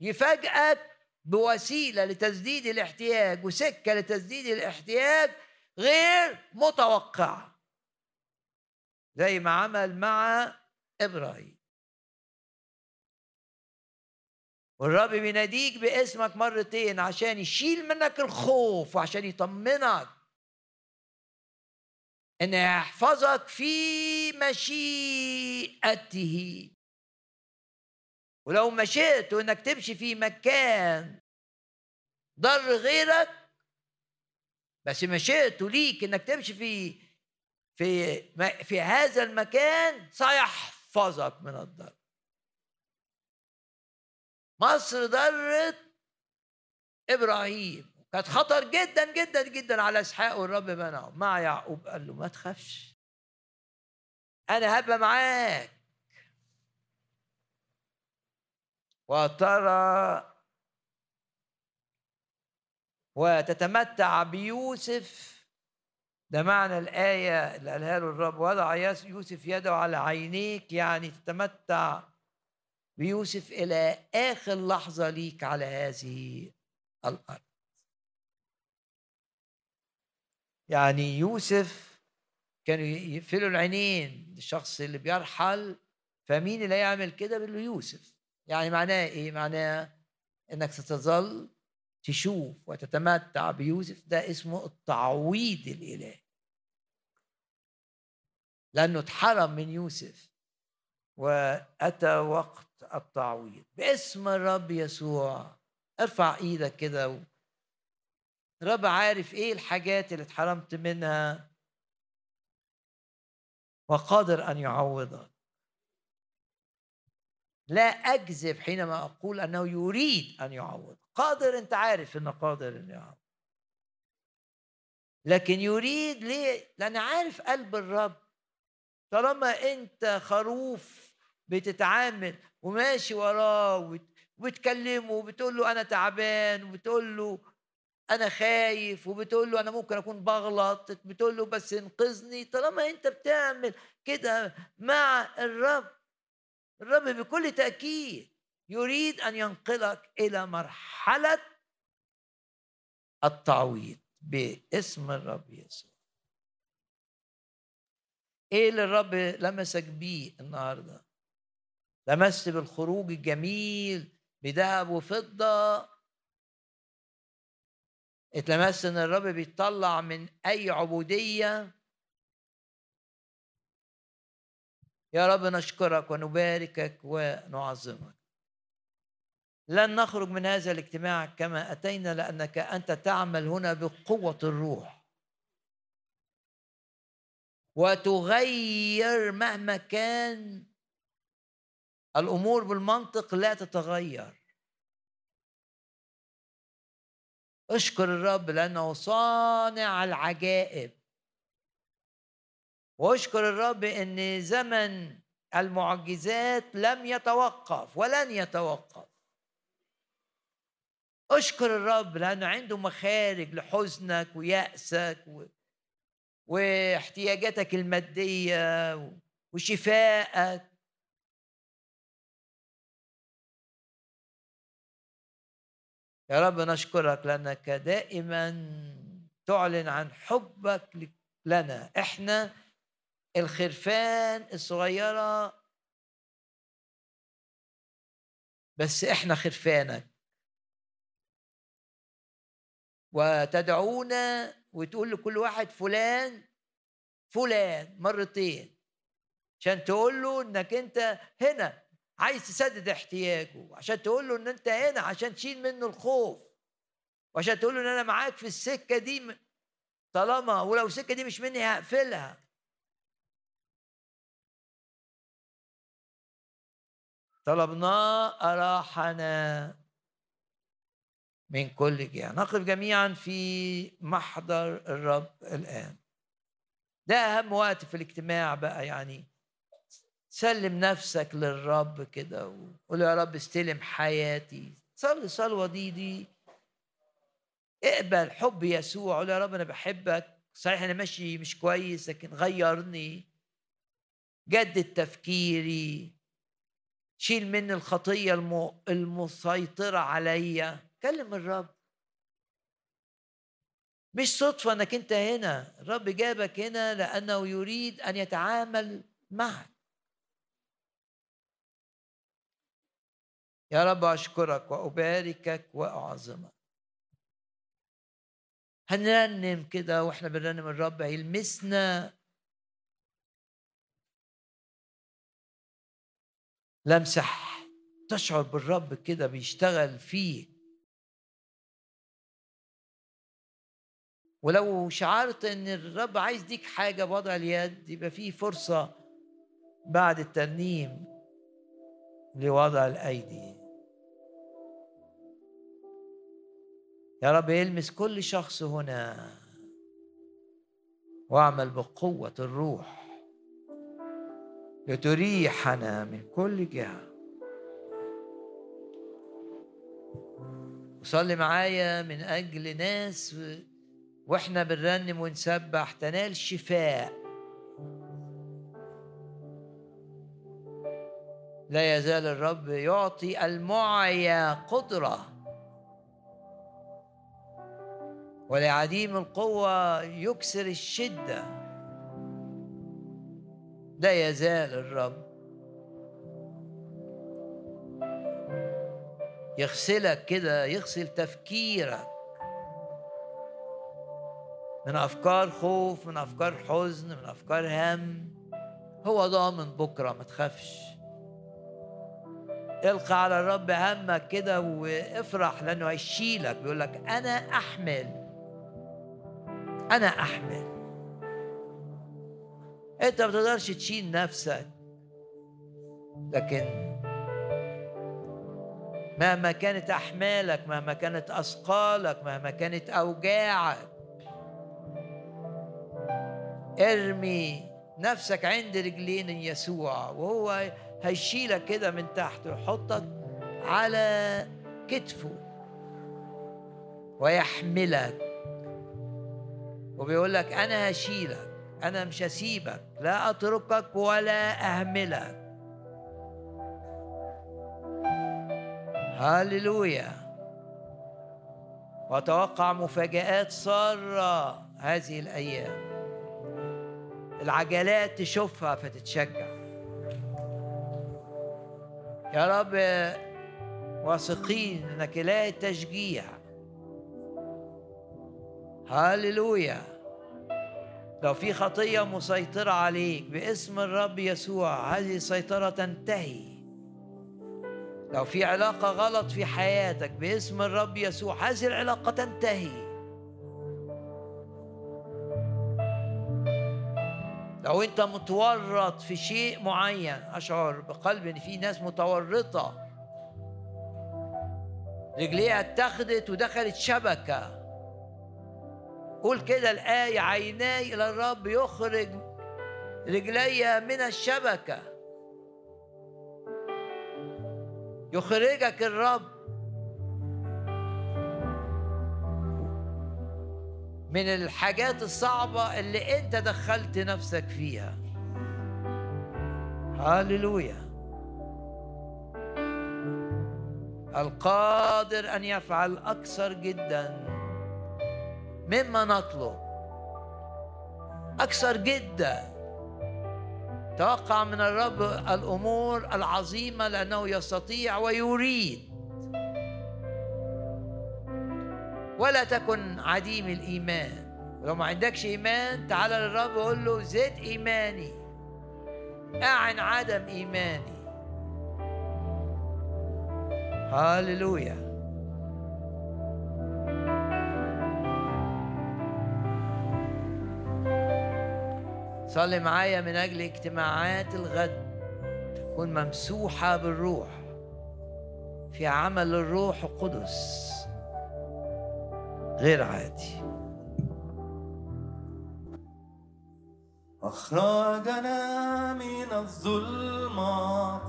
يفاجئك بوسيلة لتسديد الاحتياج وسكة لتسديد الاحتياج غير متوقعة زي ما عمل مع إبراهيم. والرب بيناديك باسمك مرتين عشان يشيل منك الخوف وعشان يطمنك إن يحفظك في مشيئته. ولو مشيت انك تمشي في مكان ضر غيرك بس مشيت ليك إنك تمشي في في في هذا المكان سيحفظك من الضر. مصر ضرت إبراهيم. كانت خطر جدا جدا جدا على إسحاق والرب منعه مع يعقوب قال له ما تخافش. أنا هبقى معاك. وترى وتتمتع بيوسف. ده معنى الآية اللي قالها له الرب وضع يوسف يده على عينيك. يعني تتمتع بيوسف إلى آخر لحظة ليك على هذه الأرض. يعني يوسف كانوا يقفلوا العينين للشخص اللي بيرحل فمين اللي يعمل كده؟ بيقول له يوسف يعني معناه إيه؟ معناه إنك ستظل تشوف وتتمتع بيوسف. ده اسمه التعويض الإلهي. لأنه اتحرم من يوسف وأتى وقت التعويض. باسم الرب يسوع. ارفع إيدك كده الرب عارف إيه الحاجات اللي اتحرمت منها وقادر أن يعوضك. لا اكذب حينما أقول أنه يريد أن يعوض. قادر أنت عارف إنه قادر ان يعوض. لكن يريد ليه؟ لأن عارف قلب الرب. طالما أنت خروف بتتعامل وماشي وراه وبتكلمه وبتقول له أنا تعبان وبتقول له أنا خايف وبتقول له أنا ممكن أكون بغلط بتقول له بس انقذني. طالما أنت بتعمل كده مع الرب الرب بكل تأكيد يريد أن ينقلك إلى مرحلة التعويض باسم الرب يسوع. إيه اللي الرب لمسك بيه النهارده؟ لمست بالخروج الجميل بذهب وفضة. اتلمست إن الرب بيطلع من أي عبودية يا رب نشكرك ونباركك ونعظمك. لن نخرج من هذا الاجتماع كما أتينا لأنك أنت تعمل هنا بقوة الروح. وتغير مهما كان. الأمور بالمنطق لا تتغير. اشكر الرب لأنه صانع العجائب. واشكر الرب إن زمن المعجزات لم يتوقف ولن يتوقف. اشكر الرب لأنه عنده مخارج لحزنك ويأسك و... واحتياجاتك المادية وشفائك. يا رب نشكرك لأنك دائما تعلن عن حبك لنا. إحنا الخرفان الصغيرة. بس إحنا خرفانك. وتدعونا وتقول لكل واحد فلان فلان مرتين. عشان تقول له إنك أنت هنا عايز تسدد احتياجه. عشان تقول له إن أنت هنا عشان تشيل منه الخوف. وعشان تقول له إن أنا معاك في السكة دي طالما ولو السكة دي مش مني هقفلها. طلبناه أراحنا من كل جهة. نقف جميعا في محضر الرب الآن. ده أهم وقت في الاجتماع بقى يعني سلم نفسك للرب كده وقول يا رب استلم حياتي. صلي الصلوة دي دي اقبل حب يسوع. قول يا رب أنا بحبك. صحيح أنا ماشي مش كويس لكن غيرني. جدد تفكيري. شيل مني الخطية المسيطرة عليا. كلم الرب. مش صدفة إنك أنت هنا. الرب جابك هنا لأنه يريد أن يتعامل معك. يا رب أشكرك وأباركك وأعظمك. هنرنم كده وإحنا بنرنم الرب. يلمسنا لمسح تشعر بالرب كده بيشتغل فيك ولو شعرت إن الرب عايز يديك حاجة بوضع اليد يبقى في فرصة بعد الترنيم لوضع الأيدي. يا رب يلمس كل شخص هنا واعمل بقوة الروح. لتريحنا من كل جهة. وصلي معايا من أجل ناس وإحنا بنرنم ونسبح تنال شفاء. لا يزال الرب يعطي المعيا قدرة. ولعديم القوة يكسر الشدة. لا يزال الرب يغسلك كده يغسل تفكيرك من أفكار خوف من أفكار حزن من أفكار هم. هو ضامن بكرة ما تخافش. القى على الرب همك كده وافرح لأنه هيشيلك بيقول لك أنا أحمل أنا أحمل. انت ما تقدرش تشيل نفسك. لكن مهما كانت أحمالك مهما كانت أثقالك مهما كانت أوجاعك ارمي نفسك عند رجلين يسوع وهو هيشيلك كده من تحت ويحطك على كتفه ويحملك. وبيقول لك أنا هشيلك. أنا مش هسيبك لا أتركك ولا أهملك. هللويا. وأتوقع مفاجآت سارة هذه الأيام. العجلات تشوفها فتتشجع. يا رب واثقين إنك لا تشجيع. هللويا. لو في خطية مسيطرة عليك باسم الرب يسوع هذه السيطرة تنتهي. لو في علاقة غلط في حياتك باسم الرب يسوع هذه العلاقة تنتهي. لو أنت متورط في شيء معين أشعر بقلبي إن في ناس متورطة. رجليها اتخذت ودخلت شبكة. قول كده الآية عيناي إلى الرب يخرج رجلي من الشبكة. يخرجك الرب من الحاجات الصعبة اللي أنت دخلت نفسك فيها. هاللويا القادر أن يفعل أكثر جدا. مما نطلب أكثر جدا. توقع من الرب الأمور العظيمة لأنه يستطيع ويريد. ولا تكن عديم الإيمان. لو ما عندكش إيمان تعال للرب وقول له زد إيماني. أعن عدم إيماني. هاللويا صلي معايا من أجل اجتماعات الغد. تكون ممسوحة بالروح. في عمل الروح القدس. غير عادي. أخرجنا من الظلمات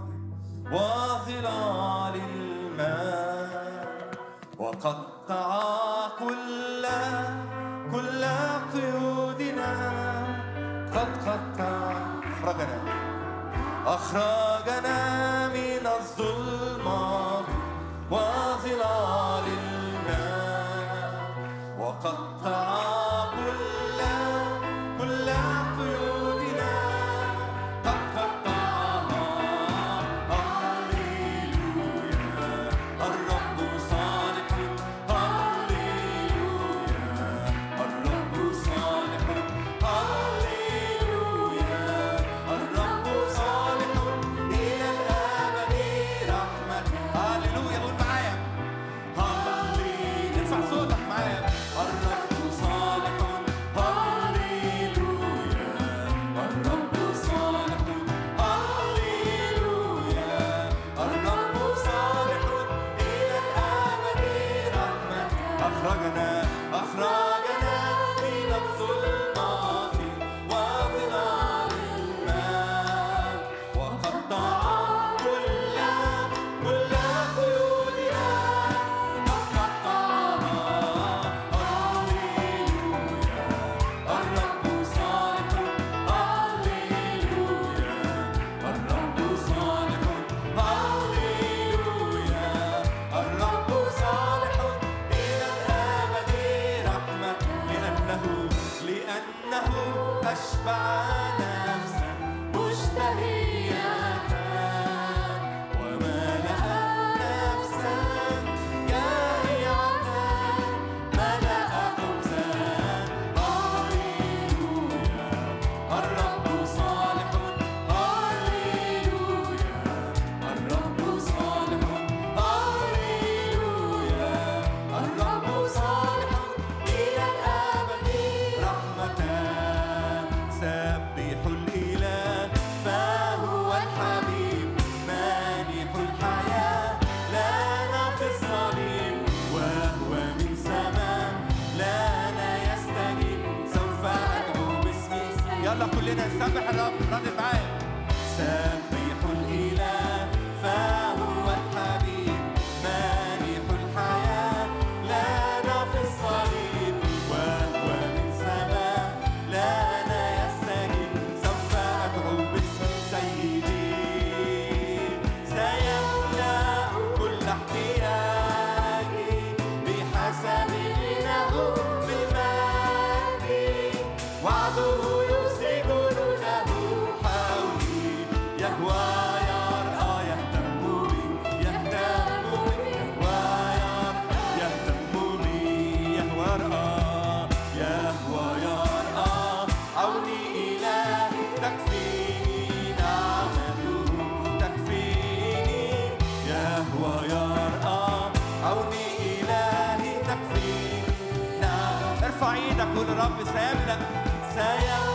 وظلال الماء وقطع أخرجنا وعده يفسد جنوده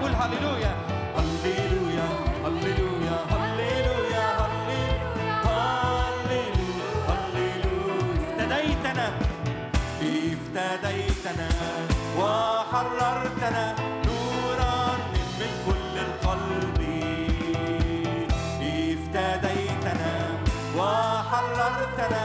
قول هللويا. هللويا هللويا هللويا هللويا هللويا. افتديتنا. افتديتنا وحررتنا نورا من كل القلب. افتديتنا وحررتنا